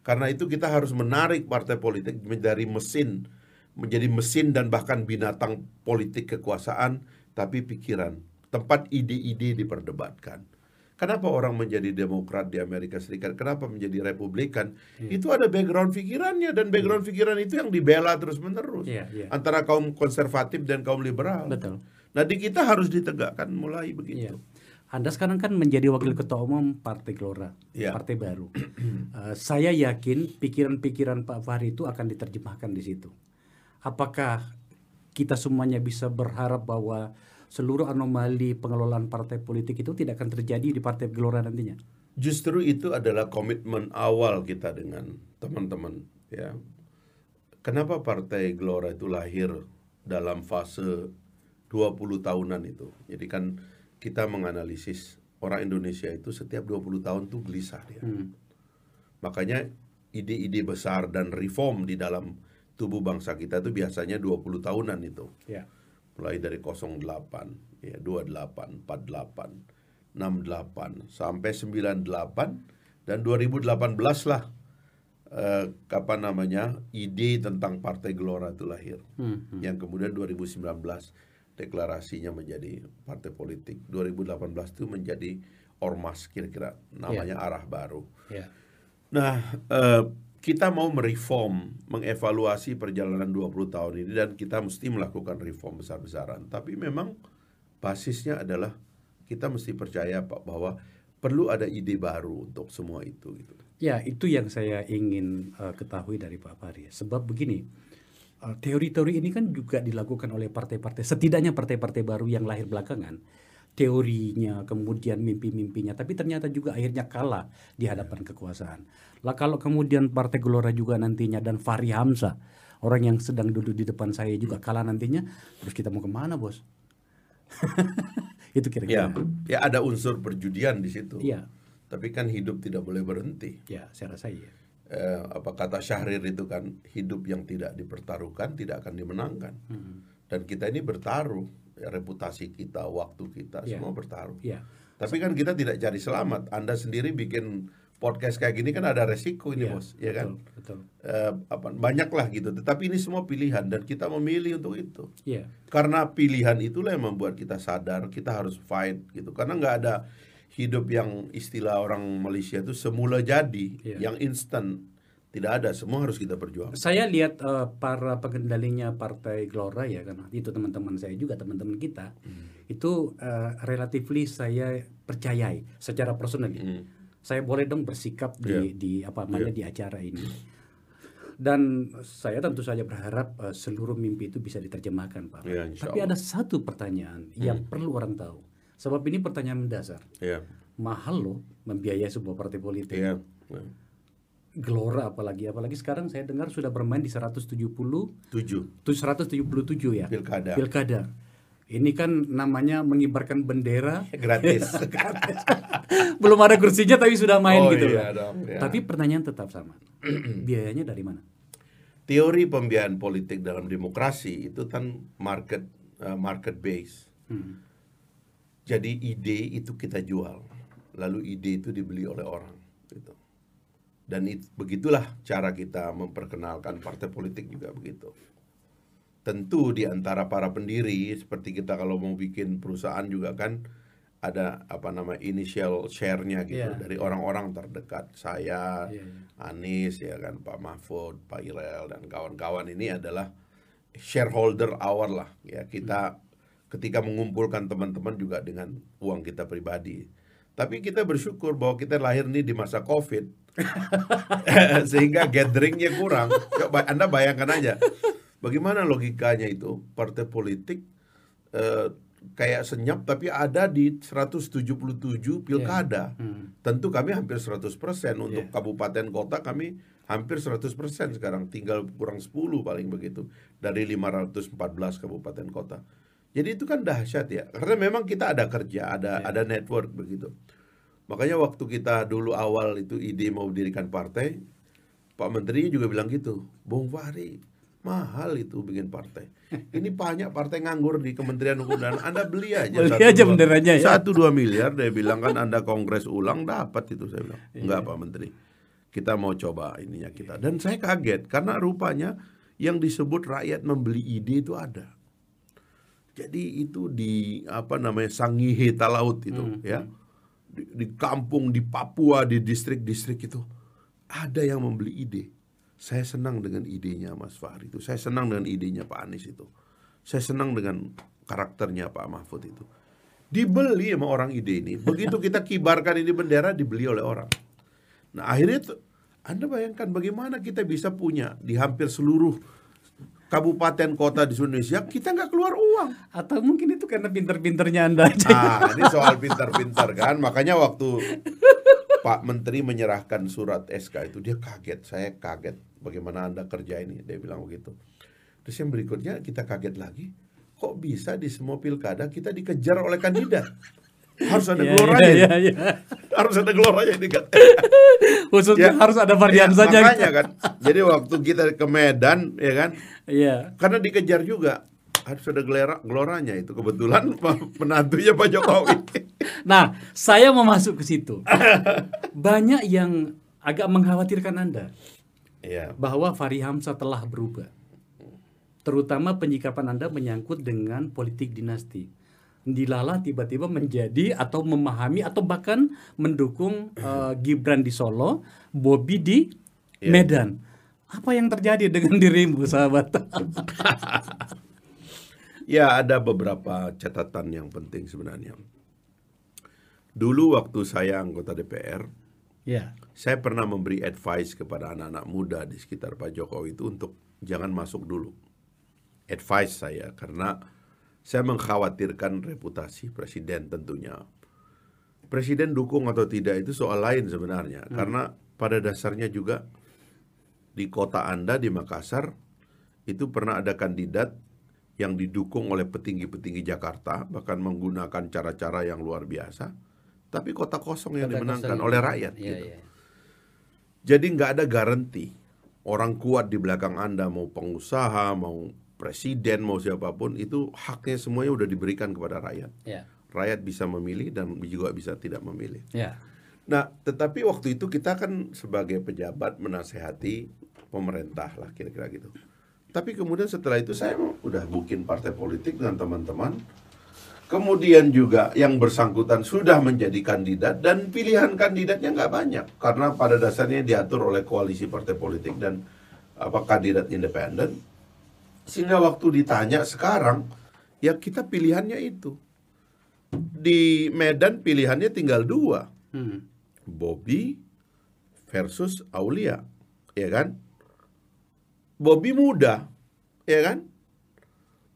Speaker 1: Karena itu kita harus menarik partai politik menjadi mesin, menjadi mesin dan bahkan binatang politik kekuasaan, tapi pikiran, tempat ide-ide diperdebatkan. Kenapa orang menjadi demokrat di Amerika Serikat? Kenapa menjadi republikan?
Speaker 2: Iya.
Speaker 1: Itu ada background pikirannya dan background pikiran itu yang dibela terus-menerus
Speaker 2: Iya, iya.
Speaker 1: antara kaum konservatif dan kaum liberal.
Speaker 2: Betul.
Speaker 1: Nah, di kita harus ditegakkan mulai begitu.
Speaker 2: Iya. Anda sekarang kan menjadi wakil ketua umum Partai Gelora,
Speaker 1: Iya.
Speaker 2: partai baru. Eh, saya yakin pikiran-pikiran Pak Fahri itu akan diterjemahkan di situ. Apakah kita semuanya bisa berharap bahwa seluruh anomali pengelolaan partai politik itu tidak akan terjadi di Partai Gelora nantinya?
Speaker 1: Justru itu adalah komitmen awal kita dengan teman-teman ya. Kenapa Partai Gelora itu lahir dalam fase 20 tahunan itu. Jadi kan kita menganalisis orang Indonesia itu setiap 20 tahun tuh gelisah dia.
Speaker 2: Hmm.
Speaker 1: Makanya ide-ide besar dan reform di dalam tubuh bangsa kita itu biasanya 20 tahunan itu.
Speaker 2: Ya.
Speaker 1: Mulai dari 08 ya 28 48 68 sampai 98 dan 2018 lah eh, apa namanya ide tentang Partai Gelora itu lahir
Speaker 2: Hmm.
Speaker 1: yang kemudian 2019 deklarasinya menjadi partai politik 2018 itu menjadi ormas kira-kira namanya arah baru
Speaker 2: Ya.
Speaker 1: Nah, eh, kita mau mereform, mengevaluasi perjalanan 20 tahun ini dan kita mesti melakukan reform besar-besaran. Tapi memang basisnya adalah kita mesti percaya Pak bahwa perlu ada ide baru untuk semua itu gitu.
Speaker 2: Ya, itu yang saya ingin eh, ketahui dari Pak Fahri. Sebab begini, eh, teori-teori ini kan juga dilakukan oleh partai-partai, setidaknya partai-partai baru yang lahir belakangan. Teorinya, kemudian mimpi-mimpinya, tapi ternyata juga akhirnya kalah di hadapan kekuasaan. Lah kalau kemudian Partai Gelora juga nantinya dan Fahri Hamzah, orang yang sedang duduk di depan saya juga kalah nantinya, terus kita mau ke mana bos? itu
Speaker 1: Ya,
Speaker 2: kira-kira.
Speaker 1: ya ada unsur perjudian di situ.
Speaker 2: Iya,
Speaker 1: Tapi kan hidup tidak boleh berhenti.
Speaker 2: ya saya rasa iya.
Speaker 1: Eh, apa kata Syahrir itu kan hidup yang tidak dipertaruhkan tidak akan dimenangkan.
Speaker 2: Hmm.
Speaker 1: Dan kita ini bertaruh, ya, reputasi kita, waktu kita
Speaker 2: Iya.
Speaker 1: semua bertaruh.
Speaker 2: Iya.
Speaker 1: Tapi kan kita tidak cari selamat. Anda sendiri bikin podcast kayak gini kan ada resiko ini
Speaker 2: Iya,
Speaker 1: bos, ya kan?
Speaker 2: Betul, betul.
Speaker 1: Eh, apa banyak lah gitu. Tetapi ini semua pilihan dan kita memilih untuk itu.
Speaker 2: Iya.
Speaker 1: Karena pilihan itulah yang membuat kita sadar kita harus fight gitu. Karena nggak ada hidup yang istilah orang Malaysia itu semula jadi,
Speaker 2: Iya.
Speaker 1: yang instan tidak ada. Semua harus kita perjuangkan.
Speaker 2: Saya lihat eh, para pengendalinya Partai Gelora ya kan itu teman-teman saya juga teman-teman kita itu eh, relatively saya percayai secara personal.
Speaker 1: Hmm.
Speaker 2: Saya boleh dong bersikap di
Speaker 1: Iya.
Speaker 2: di apa namanya di acara ini. Dan saya tentu saja berharap eh, seluruh mimpi itu bisa diterjemahkan Pak.
Speaker 1: Iya, insya
Speaker 2: Tapi ada satu pertanyaan yang perlu orang tahu. Sebab ini pertanyaan mendasar.
Speaker 1: Ya,
Speaker 2: Mahal loh membiayai sebuah partai politik.
Speaker 1: ya. ya.
Speaker 2: Gelora apalagi apalagi sekarang saya dengar sudah bermain di 170
Speaker 1: Tujuh
Speaker 2: 177 ya
Speaker 1: pilkada
Speaker 2: pilkada. Ini kan namanya mengibarkan bendera
Speaker 1: gratis.
Speaker 2: belum ada kursinya tapi sudah main
Speaker 1: Oh,
Speaker 2: gitu
Speaker 1: iya
Speaker 2: loh.
Speaker 1: dong, ya.
Speaker 2: Tapi pertanyaan tetap sama. Biayanya dari mana?
Speaker 1: Teori pembiayaan politik dalam demokrasi itu kan market uh, market base.
Speaker 2: Hmm.
Speaker 1: Jadi ide itu kita jual, lalu ide itu dibeli oleh orang. Gitu. Dan it- begitulah cara kita memperkenalkan partai politik juga begitu. Tentu di antara para pendiri seperti kita kalau mau bikin perusahaan juga kan ada apa nama initial share-nya gitu
Speaker 2: Iya.
Speaker 1: dari orang-orang terdekat saya,
Speaker 2: Iya, iya.
Speaker 1: Anies ya kan Pak Mahfud, Pak Irel dan kawan-kawan ini adalah shareholder awal lah ya kita ketika mengumpulkan teman-teman juga dengan uang kita pribadi. Tapi kita bersyukur bahwa kita lahir nih di masa Covid sehingga gatheringnya kurang. Coba Anda bayangkan aja bagaimana logikanya itu partai politik eh, kayak senyap tapi ada di 177 pilkada.
Speaker 2: Hmm.
Speaker 1: Tentu kami hampir 100% untuk
Speaker 2: Iya.
Speaker 1: kabupaten kota kami hampir 100% sekarang tinggal kurang 10 paling begitu dari 514 kabupaten kota. Jadi itu kan dahsyat ya. Karena memang kita ada kerja, ada ada network begitu. Makanya waktu kita dulu awal itu ide mau dirikan partai, Pak Menteri juga bilang gitu, Bung Fahri, mahal itu bikin partai. Ini banyak partai nganggur di Kementerian Hukum dan Anda beli aja.
Speaker 2: Beli
Speaker 1: satu,
Speaker 2: aja
Speaker 1: dua-
Speaker 2: benderanya ya.
Speaker 1: Satu dua miliar, dia bilang kan Anda kongres ulang dapat itu saya bilang. Enggak Pak Menteri, kita mau coba ininya kita. Dan saya kaget karena rupanya yang disebut rakyat membeli ide itu ada. Jadi itu di apa namanya Sangihe Talaut itu ya. Di, di kampung di Papua di distrik-distrik itu ada yang membeli ide. Saya senang dengan idenya Mas Fahri itu. Saya senang dengan idenya Pak Anies itu. Saya senang dengan karakternya Pak Mahfud itu. Dibeli sama orang ide ini. Begitu kita kibarkan ini bendera dibeli oleh orang. Nah akhirnya tuh, Anda bayangkan bagaimana kita bisa punya di hampir seluruh kabupaten kota di Indonesia kita nggak keluar uang.
Speaker 2: Atau mungkin itu karena pinter-pinternya Anda aja.
Speaker 1: Ah, ini soal pintar-pintar kan. Makanya waktu Pak Menteri menyerahkan surat SK itu dia kaget. Saya kaget bagaimana Anda kerja ini. Dia bilang begitu. Terus yang berikutnya kita kaget lagi. Kok bisa di semua pilkada kita dikejar oleh kandidat? Harus ada
Speaker 2: Iya,
Speaker 1: geloranya.
Speaker 2: iya, iya.
Speaker 1: Harus ada geloranya ini kan.
Speaker 2: Khususnya harus ada varian
Speaker 1: Ya,
Speaker 2: saja.
Speaker 1: Makanya kan. Jadi waktu kita ke Medan ya kan.
Speaker 2: Iya.
Speaker 1: Karena dikejar juga harus ada gelora, geloranya itu kebetulan menantunya Pak Jokowi.
Speaker 2: Nah, saya mau masuk ke situ. Banyak yang agak mengkhawatirkan Anda
Speaker 1: Iya.
Speaker 2: bahwa Fahri Hamzah telah berubah. Terutama penyikapan Anda menyangkut dengan politik dinasti. Dilala tiba-tiba menjadi atau memahami atau bahkan mendukung eh, Gibran di Solo, Bobi di
Speaker 1: Iya.
Speaker 2: Medan. Apa yang terjadi dengan dirimu, sahabat?
Speaker 1: Ya ada beberapa catatan yang penting sebenarnya. Dulu waktu saya anggota DPR,
Speaker 2: ya.
Speaker 1: saya pernah memberi advice kepada anak-anak muda di sekitar Pak Jokowi itu untuk jangan masuk dulu. Advice saya karena saya mengkhawatirkan reputasi presiden tentunya. Presiden dukung atau tidak itu soal lain sebenarnya karena pada dasarnya juga di kota Anda di Makassar itu pernah ada kandidat yang didukung oleh petinggi-petinggi Jakarta bahkan menggunakan cara-cara yang luar biasa tapi kota kosong yang
Speaker 2: Kota
Speaker 1: dimenangkan
Speaker 2: kosong.
Speaker 1: oleh rakyat
Speaker 2: Iya,
Speaker 1: gitu.
Speaker 2: iya.
Speaker 1: Jadi nggak ada garansi orang kuat di belakang Anda mau pengusaha, mau presiden, mau siapa pun itu haknya semuanya udah diberikan kepada rakyat.
Speaker 2: Ya.
Speaker 1: Rakyat bisa memilih dan juga bisa tidak memilih.
Speaker 2: Ya.
Speaker 1: Nah, tetapi waktu itu kita kan sebagai pejabat menasehati pemerintah lah kira-kira gitu. Tapi kemudian setelah itu saya udah bikin partai politik dengan teman-teman. Kemudian juga yang bersangkutan sudah menjadi kandidat dan pilihan kandidatnya nggak banyak karena pada dasarnya diatur oleh koalisi partai politik dan apa kandidat independen. Sehingga waktu ditanya sekarang ya kita pilihannya itu. Di Medan pilihannya tinggal dua.
Speaker 2: Hmm.
Speaker 1: Bobby versus Aulia, ya kan? Bobby muda, ya kan?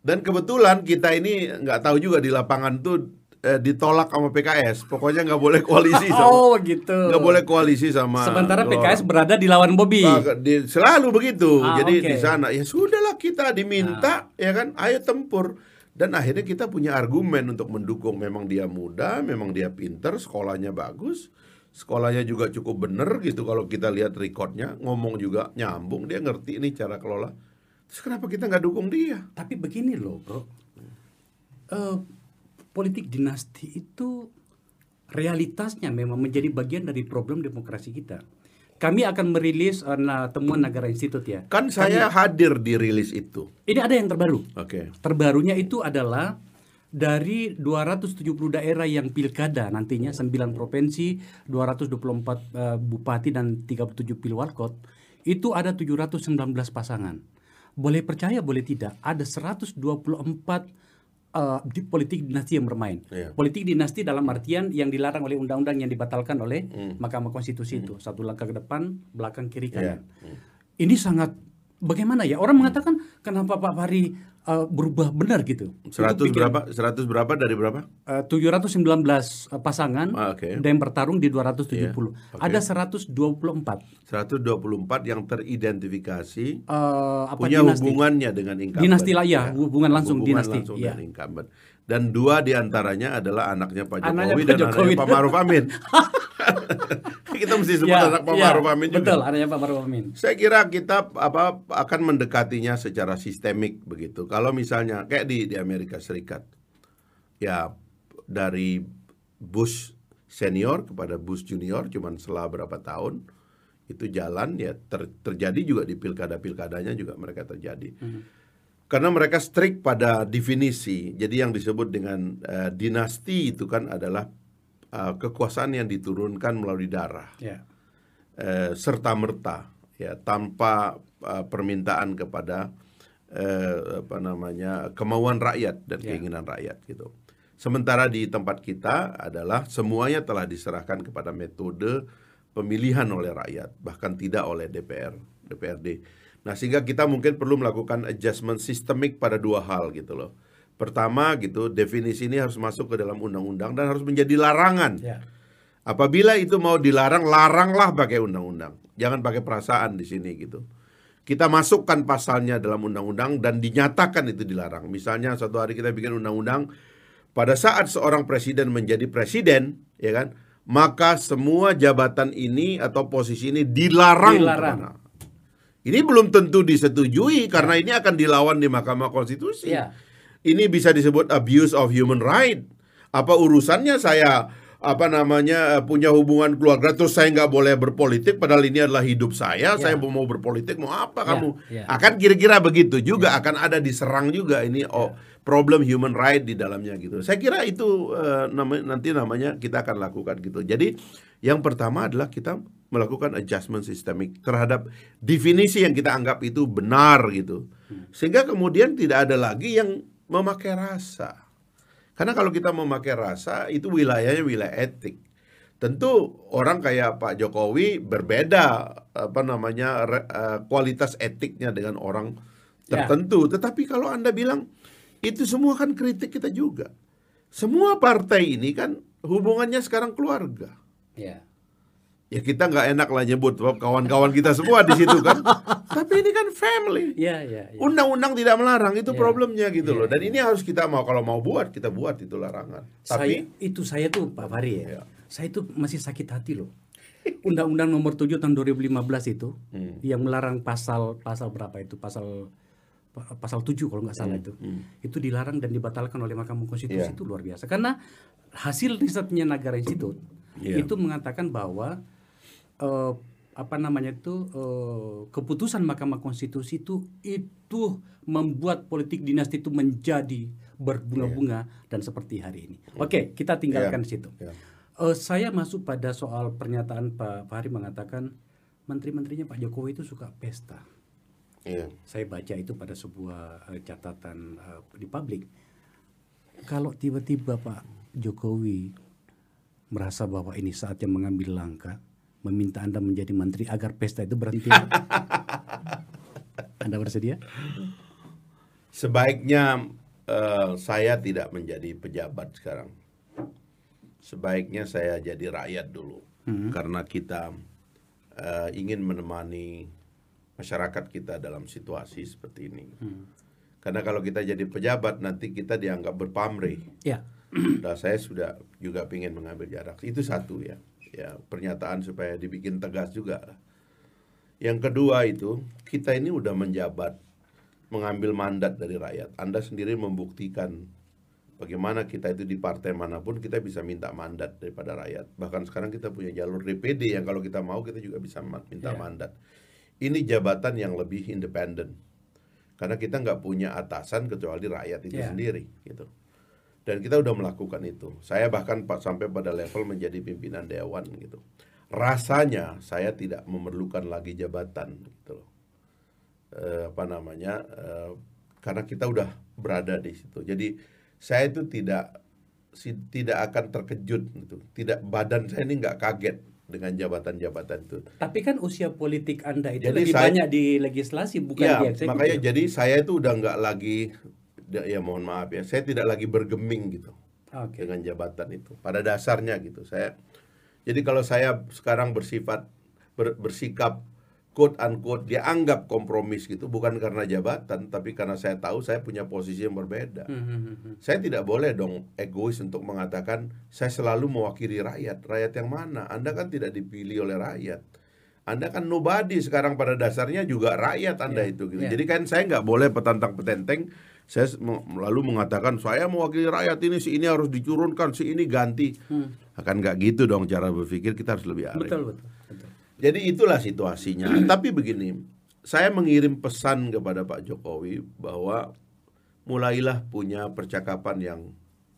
Speaker 1: Dan kebetulan kita ini nggak tahu juga di lapangan tuh eh, ditolak sama PKS. Pokoknya nggak boleh koalisi sama,
Speaker 2: Oh, gitu.
Speaker 1: nggak boleh koalisi sama.
Speaker 2: Sementara. PKS berada di lawan Bobby.
Speaker 1: Ah, di- selalu begitu.
Speaker 2: Ah,
Speaker 1: Jadi
Speaker 2: oke. Ah.
Speaker 1: di sana ya sudahlah kita diminta ya kan, ayo tempur. Dan akhirnya kita punya argumen untuk mendukung memang dia muda, memang dia pinter, sekolahnya bagus, sekolahnya juga cukup bener gitu kalau kita lihat recordnya, ngomong juga nyambung, dia ngerti ini cara kelola. Terus kenapa kita nggak dukung dia?
Speaker 2: Tapi begini loh, bro. Eh, politik dinasti itu realitasnya memang menjadi bagian dari problem demokrasi kita. Kami akan merilis na- temuan Negara Institut ya.
Speaker 1: Kan saya hadir di rilis itu.
Speaker 2: Ini ada yang terbaru.
Speaker 1: Oke.
Speaker 2: Terbarunya itu adalah dari 270 daerah yang pilkada nantinya 9 provinsi, 224 eh, bupati dan 37 pilwalkot, itu ada 719 pasangan. Boleh percaya boleh tidak, ada 124 eh, di politik dinasti yang bermain.
Speaker 1: Iya.
Speaker 2: Politik dinasti dalam artian yang dilarang oleh undang-undang yang dibatalkan oleh Mahkamah Konstitusi itu. Satu langkah ke depan, belakang kiri kanan. Ini sangat bagaimana ya orang mengatakan kenapa Pak Fahri uh, berubah benar gitu.
Speaker 1: 100 berapa? 100 berapa dari berapa?
Speaker 2: Uh, 719 uh, pasangan
Speaker 1: Ah, oke.
Speaker 2: dan yang bertarung di 270.
Speaker 1: Iya, oke.
Speaker 2: Ada 124
Speaker 1: 124 yang teridentifikasi
Speaker 2: uh, apa
Speaker 1: punya
Speaker 2: dinasti.
Speaker 1: hubungannya dengan incumbent.
Speaker 2: Dinasti lah, ya, hubungan langsung
Speaker 1: Hubungan
Speaker 2: dinasti,
Speaker 1: langsung
Speaker 2: ya.
Speaker 1: dengan incumbent. Dan dua di antaranya adalah anaknya Pak Jokowi
Speaker 2: Anaknya Pak
Speaker 1: dan
Speaker 2: Jokowi.
Speaker 1: anaknya Pak Maruf Amin. Kita mesti sebut
Speaker 2: Ya,
Speaker 1: anak Pak
Speaker 2: ya,
Speaker 1: Maruf Amin juga.
Speaker 2: Betul, adanya Pak Maruf Amin.
Speaker 1: Saya kira kita apa akan mendekatinya secara sistemik begitu. Kalau misalnya kayak di di Amerika Serikat, ya dari Bush senior kepada Bush junior cuman setelah berapa tahun itu jalan ya ter- terjadi juga di pilkada-pilkadanya juga mereka terjadi. Karena mereka strict pada definisi. Jadi yang disebut dengan eh, dinasti itu kan adalah eh, kekuasaan yang diturunkan melalui darah
Speaker 2: Ya.
Speaker 1: eh, serta merta ya tanpa eh, permintaan kepada eh, apa namanya kemauan rakyat dan
Speaker 2: Ya.
Speaker 1: keinginan rakyat gitu. Sementara di tempat kita adalah semuanya telah diserahkan kepada metode pemilihan oleh rakyat bahkan tidak oleh DPR DPRD. Nah sehingga kita mungkin perlu melakukan adjustment sistemik pada dua hal gitu loh. Pertama gitu definisi ini harus masuk ke dalam undang-undang dan harus menjadi larangan.
Speaker 2: Ya.
Speaker 1: Apabila itu mau dilarang, laranglah pakai undang-undang. Jangan pakai perasaan di sini gitu. Kita masukkan pasalnya dalam undang-undang dan dinyatakan itu dilarang. Misalnya satu hari kita bikin undang-undang pada saat seorang presiden menjadi presiden, ya kan? Maka semua jabatan ini atau posisi ini dilarang.
Speaker 2: Dilarang.
Speaker 1: ke mana. Ini belum tentu disetujui karena ini akan dilawan di Mahkamah Konstitusi.
Speaker 2: Ya.
Speaker 1: Ini bisa disebut abuse of human right. Apa urusannya saya apa namanya punya hubungan keluarga terus saya nggak boleh berpolitik padahal ini adalah hidup saya. Saya mau berpolitik mau apa
Speaker 2: Ya,
Speaker 1: kamu?
Speaker 2: ya.
Speaker 1: Akan kira-kira begitu juga akan ada diserang juga ini oh problem human right di dalamnya gitu. Saya kira itu eh, nama- nanti namanya kita akan lakukan gitu. Jadi yang pertama adalah kita melakukan adjustment sistemik terhadap definisi yang kita anggap itu benar gitu. Sehingga kemudian tidak ada lagi yang memakai rasa. Karena kalau kita memakai rasa itu wilayahnya wilayah etik. Tentu orang kayak Pak Jokowi berbeda apa namanya re- eh, kualitas etiknya dengan orang
Speaker 2: Ya.
Speaker 1: tertentu. Tetapi kalau Anda bilang itu semua kan kritik kita juga. Semua partai ini kan hubungannya sekarang keluarga.
Speaker 2: Ya.
Speaker 1: Ya kita nggak enak lah nyebut kawan-kawan kita semua di situ kan. Tapi ini kan family.
Speaker 2: Ya, ya, ya.
Speaker 1: Undang-undang tidak melarang itu
Speaker 2: Ya.
Speaker 1: problemnya gitu
Speaker 2: Ya,
Speaker 1: loh. Dan
Speaker 2: ya.
Speaker 1: ini harus kita mau kalau mau buat kita buat itu larangan.
Speaker 2: saya
Speaker 1: Tapi
Speaker 2: itu saya tuh Pak Fahri ya.
Speaker 1: Ya.
Speaker 2: Saya itu masih sakit hati loh. Undang-Undang nomor 7 tahun 2015 itu
Speaker 1: Hmm.
Speaker 2: yang melarang pasal pasal berapa itu? Pasal pa- pasal 7 kalau nggak salah itu. Itu dilarang dan dibatalkan oleh Mahkamah Konstitusi
Speaker 1: Iya.
Speaker 2: itu luar biasa. Karena hasil risetnya Nagara Institute
Speaker 1: Iya.
Speaker 2: itu mengatakan bahwa eh, apa namanya itu eh, keputusan Mahkamah Konstitusi itu itu membuat politik dinasti itu menjadi berbunga-bunga dan seperti hari ini. Oke, kita tinggalkan
Speaker 1: Iya.
Speaker 2: di situ.
Speaker 1: Ya.
Speaker 2: Eh, saya masuk pada soal pernyataan Pak Fahri mengatakan menteri-menterinya Pak Jokowi itu suka pesta.
Speaker 1: Iya.
Speaker 2: Saya baca itu pada sebuah eh, catatan eh, di publik. Kalau tiba-tiba Pak Jokowi merasa bahwa ini saatnya mengambil langkah, meminta Anda menjadi menteri agar pesta itu berhenti. Anda bersedia?
Speaker 1: Sebaiknya eh, saya tidak menjadi pejabat sekarang. Sebaiknya saya jadi rakyat dulu. Karena kita eh, ingin menemani masyarakat kita dalam situasi seperti ini. Karena kalau kita jadi pejabat nanti kita dianggap berpamrih.
Speaker 2: Ya.
Speaker 1: Nah, saya sudah juga ingin mengambil jarak. Itu satu ya. Ya, pernyataan supaya dibikin tegas juga. Yang kedua itu, kita ini udah menjabat mengambil mandat dari rakyat. Anda sendiri membuktikan bagaimana kita itu di partai mana pun kita bisa minta mandat daripada rakyat. Bahkan sekarang kita punya jalur DPD yang kalau kita mau kita juga bisa minta
Speaker 2: Ya.
Speaker 1: mandat. Ini jabatan yang lebih independen. Karena kita nggak punya atasan kecuali rakyat itu
Speaker 2: Ya.
Speaker 1: sendiri gitu. Dan kita udah melakukan itu. Saya bahkan pa- sampai pada level menjadi pimpinan dewan gitu. Rasanya saya tidak memerlukan lagi jabatan gitu loh. Eh, apa namanya? eh, karena kita udah berada di situ. Jadi saya itu tidak si- tidak akan terkejut gitu. Tidak badan saya ini nggak kaget dengan jabatan-jabatan itu.
Speaker 2: Tapi kan usia politik Anda itu
Speaker 1: Jadi
Speaker 2: lebih
Speaker 1: saya-
Speaker 2: banyak di legislasi bukan
Speaker 1: ya,
Speaker 2: di eksekutif.
Speaker 1: makanya jadi saya itu udah nggak lagi ya mohon maaf ya, saya tidak lagi bergeming gitu
Speaker 2: Oke.
Speaker 1: dengan jabatan itu. Pada dasarnya gitu. Saya jadi kalau saya sekarang bersifat ber- bersikap quote unquote dia anggap kompromis gitu bukan karena jabatan tapi karena saya tahu saya punya posisi yang berbeda.
Speaker 2: Hmm, hmm.
Speaker 1: Saya tidak boleh dong egois untuk mengatakan saya selalu mewakili rakyat. Rakyat yang mana? Anda kan tidak dipilih oleh rakyat. Anda kan nobody sekarang pada dasarnya juga rakyat Anda
Speaker 2: Iya,
Speaker 1: itu. Gitu.
Speaker 2: iya.
Speaker 1: Jadi kan saya nggak boleh petantang petenteng. Saya lalu mengatakan saya mewakili rakyat ini si ini harus dicurunkan si ini ganti. Akan nggak gitu dong cara berpikir kita harus lebih arif.
Speaker 2: Betul betul. betul.
Speaker 1: Jadi itulah situasinya. Tapi begini, saya mengirim pesan kepada Pak Jokowi bahwa mulailah punya percakapan yang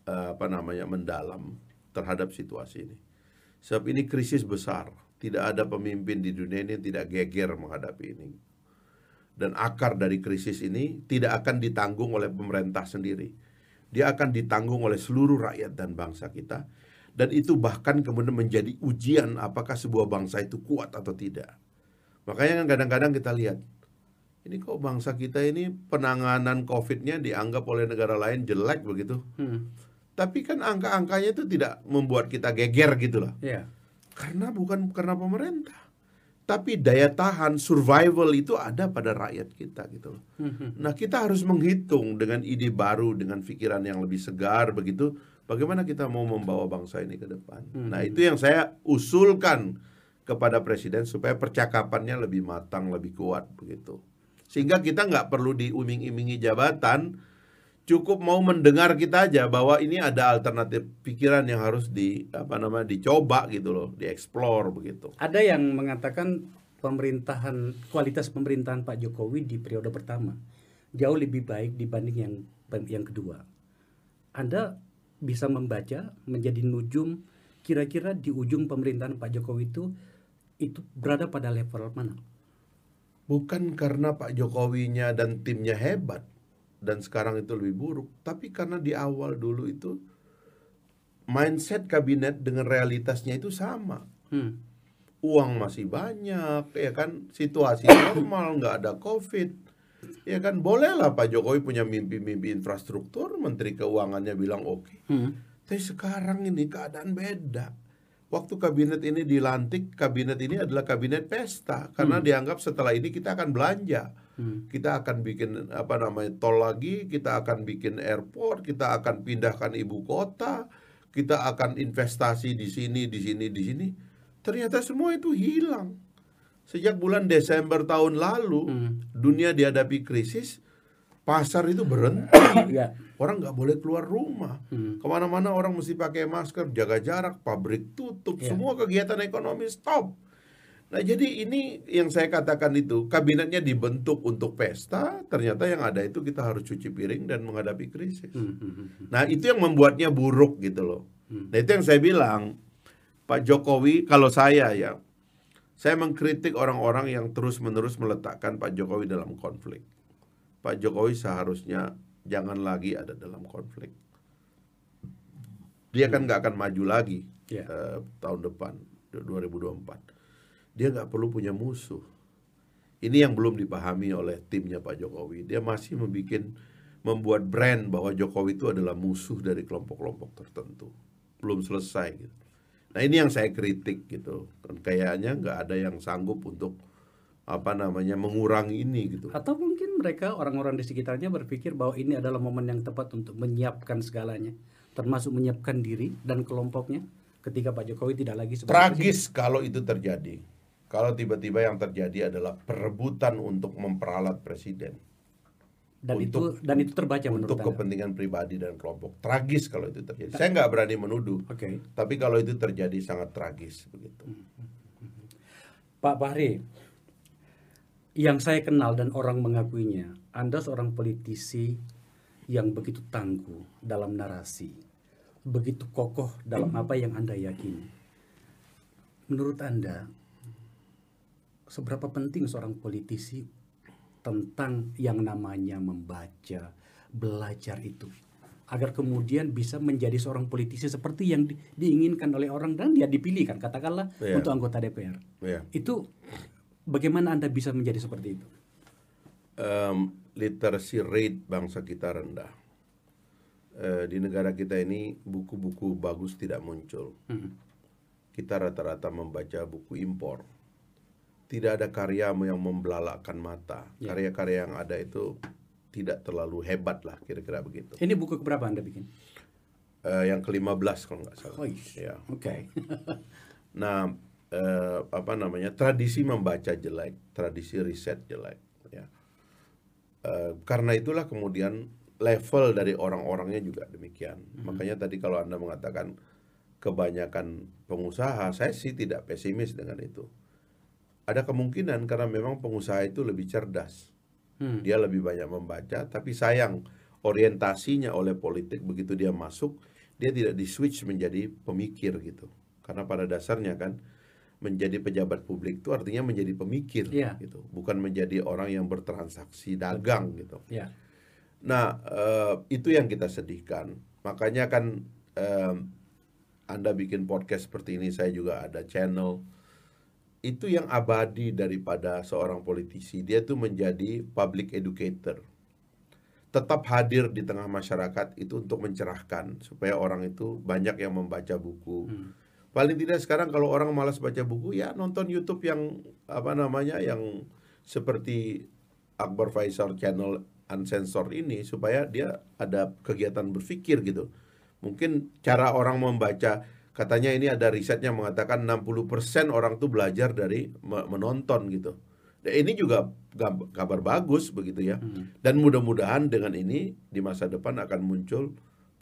Speaker 1: eh, apa namanya mendalam terhadap situasi ini. Sebab ini krisis besar. Tidak ada pemimpin di dunia ini yang tidak geger menghadapi ini. Dan akar dari krisis ini tidak akan ditanggung oleh pemerintah sendiri. Dia akan ditanggung oleh seluruh rakyat dan bangsa kita. Dan itu bahkan kemudian menjadi ujian apakah sebuah bangsa itu kuat atau tidak. Makanya kan kadang-kadang kita lihat, ini kok bangsa kita ini penanganan COVID-nya dianggap oleh negara lain jelek begitu.
Speaker 2: Hmm.
Speaker 1: Tapi kan angka-angkanya itu tidak membuat kita geger gitu lah.
Speaker 2: Ya.
Speaker 1: Karena bukan karena pemerintah. Tapi daya tahan survival itu ada pada rakyat kita gitu loh.
Speaker 2: Hmm, hmm.
Speaker 1: Nah, kita harus menghitung dengan ide baru, dengan pikiran yang lebih segar begitu, bagaimana kita mau membawa bangsa ini ke depan. Nah, itu yang saya usulkan kepada presiden supaya percakapannya lebih matang, lebih kuat begitu. Sehingga kita nggak perlu diuming-imingi jabatan, cukup mau mendengar kita aja bahwa ini ada alternatif pikiran yang harus di apa namanya dicoba gitu loh, dieksplor begitu.
Speaker 2: Ada yang mengatakan pemerintahan kualitas pemerintahan Pak Jokowi di periode pertama jauh lebih baik dibanding yang yang kedua. Anda bisa membaca menjadi nujum kira-kira di ujung pemerintahan Pak Jokowi itu itu berada pada level mana?
Speaker 1: Bukan karena Pak Jokowinya dan timnya hebat dan sekarang itu lebih buruk, tapi karena di awal dulu itu mindset kabinet dengan realitasnya itu sama.
Speaker 2: Hmm.
Speaker 1: Uang masih banyak, ya kan situasi normal, nggak ada COVID. Ya kan bolehlah Pak Jokowi punya mimpi-mimpi infrastruktur, Menteri Keuangannya bilang oke.
Speaker 2: Hmm.
Speaker 1: Tapi sekarang ini keadaan beda. Waktu kabinet ini dilantik, kabinet ini adalah kabinet pesta karena dianggap setelah ini kita akan belanja.
Speaker 2: Hmm.
Speaker 1: Kita akan bikin apa namanya tol lagi, kita akan bikin airport, kita akan pindahkan ibu kota, kita akan investasi di sini, di sini, di sini. Ternyata semua itu hilang. Sejak bulan Desember tahun lalu,
Speaker 2: Hmm.
Speaker 1: dunia dihadapi krisis, pasar itu berhenti.
Speaker 2: Ya.
Speaker 1: Orang nggak boleh keluar rumah.
Speaker 2: Hmm.
Speaker 1: Ke mana-mana orang mesti pakai masker, jaga jarak, pabrik tutup,
Speaker 2: Ya.
Speaker 1: semua kegiatan ekonomi stop. Nah jadi ini yang saya katakan itu kabinetnya dibentuk untuk pesta, ternyata yang ada itu kita harus cuci piring dan menghadapi krisis.
Speaker 2: Hmm, hmm, hmm.
Speaker 1: Nah itu yang membuatnya buruk gitu loh.
Speaker 2: Hmm.
Speaker 1: Nah itu yang saya bilang, Pak Jokowi kalau saya ya, saya mengkritik orang-orang yang terus-menerus meletakkan Pak Jokowi dalam konflik. Pak Jokowi seharusnya jangan lagi ada dalam konflik. Dia kan nggak akan maju lagi
Speaker 2: Ya.
Speaker 1: eh, tahun depan 2024. Dia nggak perlu punya musuh. Ini yang belum dipahami oleh timnya Pak Jokowi. Dia masih membuat membuat brand bahwa Jokowi itu adalah musuh dari kelompok-kelompok tertentu. Belum selesai gitu. Nah ini yang saya kritik gitu. Dan kayaknya nggak ada yang sanggup untuk apa namanya mengurangi ini gitu.
Speaker 2: Atau mungkin mereka orang-orang di sekitarnya berpikir bahwa ini adalah momen yang tepat untuk menyiapkan segalanya, termasuk menyiapkan diri dan kelompoknya ketika Pak Jokowi tidak lagi sebagai presiden.
Speaker 1: Tragis kalau itu terjadi. Kalau tiba-tiba yang terjadi adalah perebutan untuk memperalat presiden
Speaker 2: dan
Speaker 1: untuk-
Speaker 2: itu dan itu terbaca menurut
Speaker 1: untuk
Speaker 2: Anda.
Speaker 1: kepentingan pribadi dan kelompok. Tragis kalau itu terjadi. Saya nggak berani menuduh,
Speaker 2: Oke.
Speaker 1: tapi kalau itu terjadi sangat tragis begitu.
Speaker 2: Pak Fahri, yang saya kenal dan orang mengakuinya, Anda seorang politisi yang begitu tangguh dalam narasi, begitu kokoh dalam apa yang Anda yakini. Menurut Anda, seberapa penting seorang politisi tentang yang namanya membaca, belajar itu? agar kemudian bisa menjadi seorang politisi seperti yang di- diinginkan oleh orang dan dia dipilih kan katakanlah
Speaker 1: Iya.
Speaker 2: untuk anggota DPR.
Speaker 1: Ya.
Speaker 2: Itu bagaimana Anda bisa menjadi seperti itu?
Speaker 1: Em, literacy rate bangsa kita rendah. Eh, di negara kita ini buku-buku bagus tidak muncul.
Speaker 2: Hmm.
Speaker 1: Kita rata-rata membaca buku impor. Tidak ada karya yang membelalakkan mata.
Speaker 2: Ya.
Speaker 1: Karya-karya yang ada itu tidak terlalu hebat lah kira-kira begitu.
Speaker 2: Ini buku keberapa Anda bikin?
Speaker 1: Eh, yang ke-15 kalau nggak salah.
Speaker 2: Oh.
Speaker 1: Ya.
Speaker 2: Oke.
Speaker 1: Nah, eh, apa namanya tradisi membaca jelek, tradisi riset jelek, ya. Eh, karena itulah kemudian level dari orang-orangnya juga demikian. Makanya tadi kalau anda mengatakan kebanyakan pengusaha, saya sih tidak pesimis dengan itu. Ada kemungkinan karena memang pengusaha itu lebih cerdas,
Speaker 2: Hmm.
Speaker 1: dia lebih banyak membaca, tapi sayang orientasinya oleh politik begitu dia masuk, dia tidak di switch menjadi pemikir gitu. Karena pada dasarnya kan menjadi pejabat publik itu artinya menjadi pemikir
Speaker 2: Iya.
Speaker 1: gitu, bukan menjadi orang yang bertransaksi dagang gitu.
Speaker 2: Ya.
Speaker 1: Nah, eh, itu yang kita sedihkan. Makanya kan eh, Anda bikin podcast seperti ini, saya juga ada channel. Itu yang abadi daripada seorang politisi. Dia tuh menjadi public educator. Tetap hadir di tengah masyarakat itu untuk mencerahkan supaya orang itu banyak yang membaca buku.
Speaker 2: Hmm.
Speaker 1: Paling tidak sekarang kalau orang malas baca buku ya nonton YouTube yang apa namanya yang seperti Akbar Faisal channel uncensored ini supaya dia ada kegiatan berpikir gitu. Mungkin cara orang membaca katanya ini ada risetnya mengatakan 60% orang tuh belajar dari me- menonton gitu. Dan ini juga kabar bagus begitu ya. Dan mudah-mudahan dengan ini di masa depan akan muncul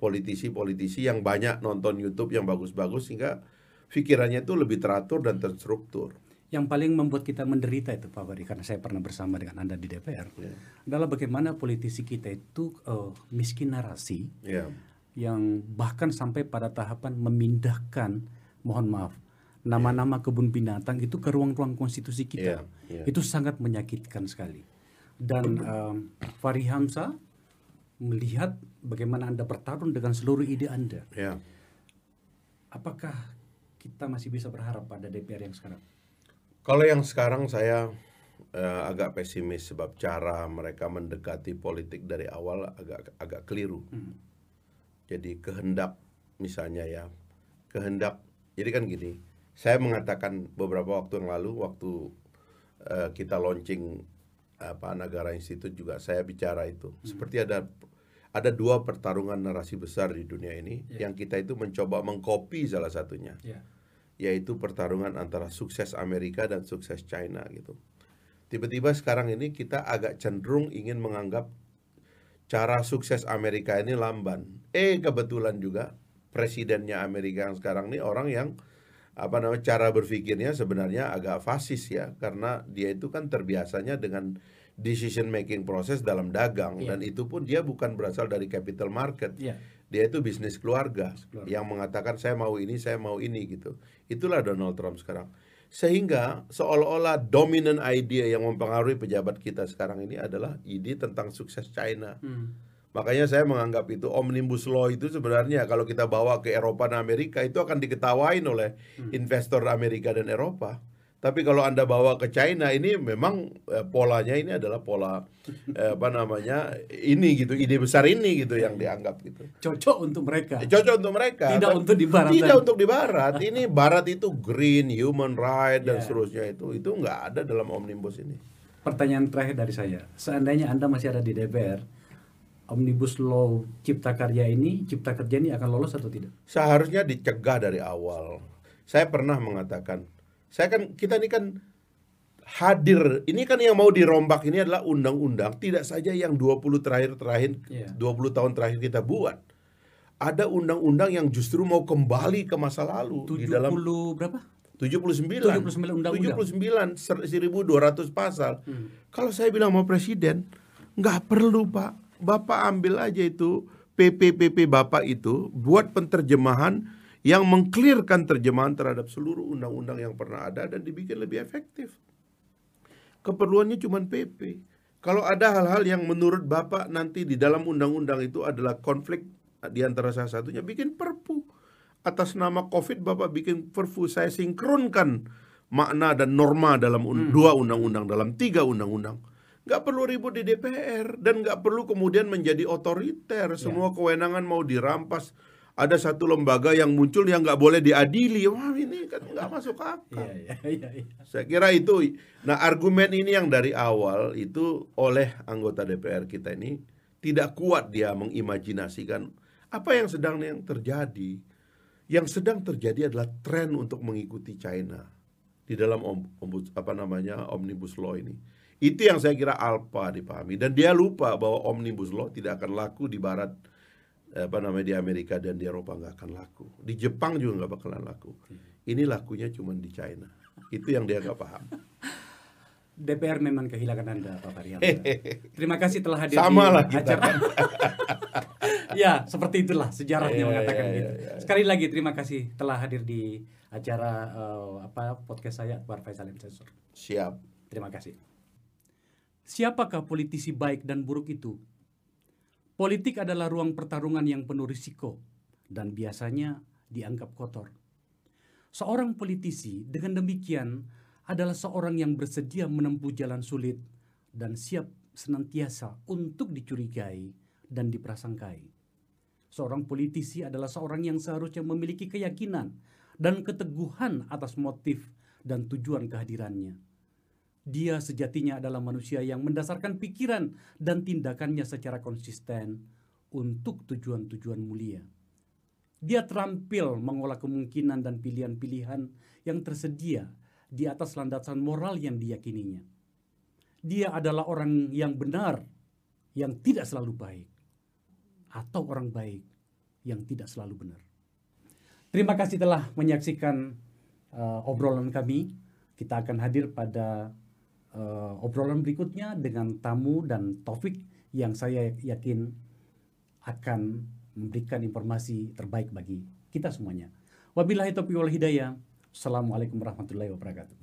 Speaker 1: politisi-politisi yang banyak nonton YouTube yang bagus-bagus sehingga pikirannya itu lebih teratur dan terstruktur.
Speaker 2: Yang paling membuat kita menderita itu Pak Bari, karena saya pernah bersama dengan Anda di DPR,
Speaker 1: Ya.
Speaker 2: adalah bagaimana politisi kita itu eh, miskin narasi,
Speaker 1: Ya.
Speaker 2: Yang bahkan sampai pada tahapan memindahkan, mohon maaf, nama-nama kebun binatang itu ke ruang-ruang konstitusi kita.
Speaker 1: Iya, iya.
Speaker 2: Itu sangat menyakitkan sekali. Dan em, Fahri Hamzah melihat bagaimana Anda bertarung dengan seluruh ide Anda.
Speaker 1: Ya.
Speaker 2: Apakah kita masih bisa berharap pada DPR yang sekarang?
Speaker 1: Kalau yang sekarang saya eh, agak pesimis sebab cara mereka mendekati politik dari awal agak agak keliru. Jadi kehendak misalnya ya, kehendak. Jadi kan gini, saya mengatakan beberapa waktu yang lalu waktu eh, kita launching apa Negara Institute juga saya bicara itu. Seperti ada ada dua pertarungan narasi besar di dunia ini yang kita itu mencoba mengcopy salah satunya
Speaker 2: Ya.
Speaker 1: yaitu pertarungan antara sukses Amerika dan sukses China gitu. Tiba-tiba sekarang ini kita agak cenderung ingin menganggap cara sukses Amerika ini lamban. Eh kebetulan juga presidennya Amerika yang sekarang ini orang yang apa namanya cara berpikirnya sebenarnya agak fasis ya karena dia itu kan terbiasanya dengan decision making proses dalam dagang
Speaker 2: Iya.
Speaker 1: dan itu pun dia bukan berasal dari capital market
Speaker 2: Ya.
Speaker 1: dia itu bisnis keluarga,
Speaker 2: keluarga.
Speaker 1: yang mengatakan saya mau ini, saya mau ini gitu. Itulah Donald Trump sekarang. Sehingga seolah-olah dominant idea yang mempengaruhi pejabat kita sekarang ini adalah ide tentang sukses China.
Speaker 2: Hmm.
Speaker 1: Makanya saya menganggap itu omnibus law itu sebenarnya kalau kita bawa ke Eropa dan Amerika itu akan diketawain oleh investor Amerika dan Eropa. Tapi kalau Anda bawa ke China ini memang eh, polanya ini adalah pola eh, apa namanya ini gitu, ide besar ini gitu yang dianggap gitu.
Speaker 2: Cocok untuk mereka.
Speaker 1: Eh, Cocok untuk mereka.
Speaker 2: Tidak
Speaker 1: Tapi-
Speaker 2: untuk di barat
Speaker 1: Tidak untuk di barat. Ini barat itu green, human right dan
Speaker 2: Ya.
Speaker 1: seterusnya itu. Itu nggak ada dalam omnibus ini.
Speaker 2: Pertanyaan terakhir dari saya, seandainya Anda masih ada di DPR, Omnibus Law Cipta Karya ini, Cipta Kerja ini akan lolos atau tidak?
Speaker 1: Seharusnya dicegah dari awal. Saya pernah mengatakan, saya kan kita ini kan hadir. Ini kan yang mau dirombak ini adalah undang-undang, tidak saja yang 20 terakhir-terakhir
Speaker 2: Iya.
Speaker 1: 20 tahun terakhir kita buat. Ada undang-undang yang justru mau kembali ke masa lalu
Speaker 2: 70
Speaker 1: di dalam
Speaker 2: berapa?
Speaker 1: 79
Speaker 2: 79 undang-undang.
Speaker 1: 79 ser- 1200 pasal.
Speaker 2: Hmm.
Speaker 1: Kalau saya bilang sama presiden, nggak perlu Pak. Bapak ambil aja itu PP-PP Bapak itu buat penterjemahan yang mengklirkan terjemahan terhadap seluruh undang-undang yang pernah ada dan dibikin lebih efektif. Keperluannya cuma PP. Kalau ada hal-hal yang menurut Bapak nanti di dalam undang-undang itu adalah konflik di antara salah satunya bikin perpu. Atas nama COVID Bapak bikin perpu. Saya sinkronkan makna dan norma dalam un dua undang-undang dalam tiga undang-undang. Nggak perlu ribut di DPR dan nggak perlu kemudian menjadi otoriter. Semua kewenangan mau dirampas ada satu lembaga yang muncul yang nggak boleh diadili. Wah ini kan nggak masuk akal.
Speaker 2: Iya, iya, iya, iya.
Speaker 1: saya kira itu. Nah argumen ini yang dari awal itu oleh anggota DPR kita ini tidak kuat dia mengimajinasikan apa yang sedang yang terjadi. Yang sedang terjadi adalah tren untuk mengikuti China di dalam om, ombud- apa namanya omnibus law ini. Itu yang saya kira alpa dipahami. Dan dia lupa bahwa omnibus law tidak akan laku di barat apa namanya di Amerika dan di Eropa nggak akan laku di Jepang juga nggak bakalan laku ini lakunya cuma di China itu yang dia nggak paham
Speaker 2: DPR memang kehilangan Anda, Pak Faryanto. Terima kasih telah hadir
Speaker 1: Sama
Speaker 2: di
Speaker 1: lah kita
Speaker 2: acara. ya, seperti itulah sejarahnya
Speaker 1: Iya,
Speaker 2: mengatakan
Speaker 1: iya,
Speaker 2: gitu.
Speaker 1: iya, iya.
Speaker 2: Sekali lagi terima kasih telah hadir di acara eh, apa podcast saya Akbar Faisal. Sensor.
Speaker 1: siap
Speaker 2: Terima kasih. Siapakah politisi baik dan buruk itu? Politik adalah ruang pertarungan yang penuh risiko dan biasanya dianggap kotor. Seorang politisi dengan demikian adalah seorang yang bersedia menempuh jalan sulit dan siap senantiasa untuk dicurigai dan diprasangkai. Seorang politisi adalah seorang yang seharusnya memiliki keyakinan dan keteguhan atas motif dan tujuan kehadirannya. Dia sejatinya adalah manusia yang mendasarkan pikiran dan tindakannya secara konsisten untuk tujuan-tujuan mulia. Dia terampil mengolah kemungkinan dan pilihan-pilihan yang tersedia di atas landasan moral yang diyakininya. Dia adalah orang yang benar, yang tidak selalu baik, atau orang baik yang tidak selalu benar. Terima kasih telah menyaksikan uh, obrolan kami. Kita akan hadir pada uh, obrolan berikutnya dengan tamu dan topik yang saya yakin akan memberikan informasi terbaik bagi kita semuanya. Wabillahi taufiq wal hidayah. Assalamualaikum warahmatullahi wabarakatuh.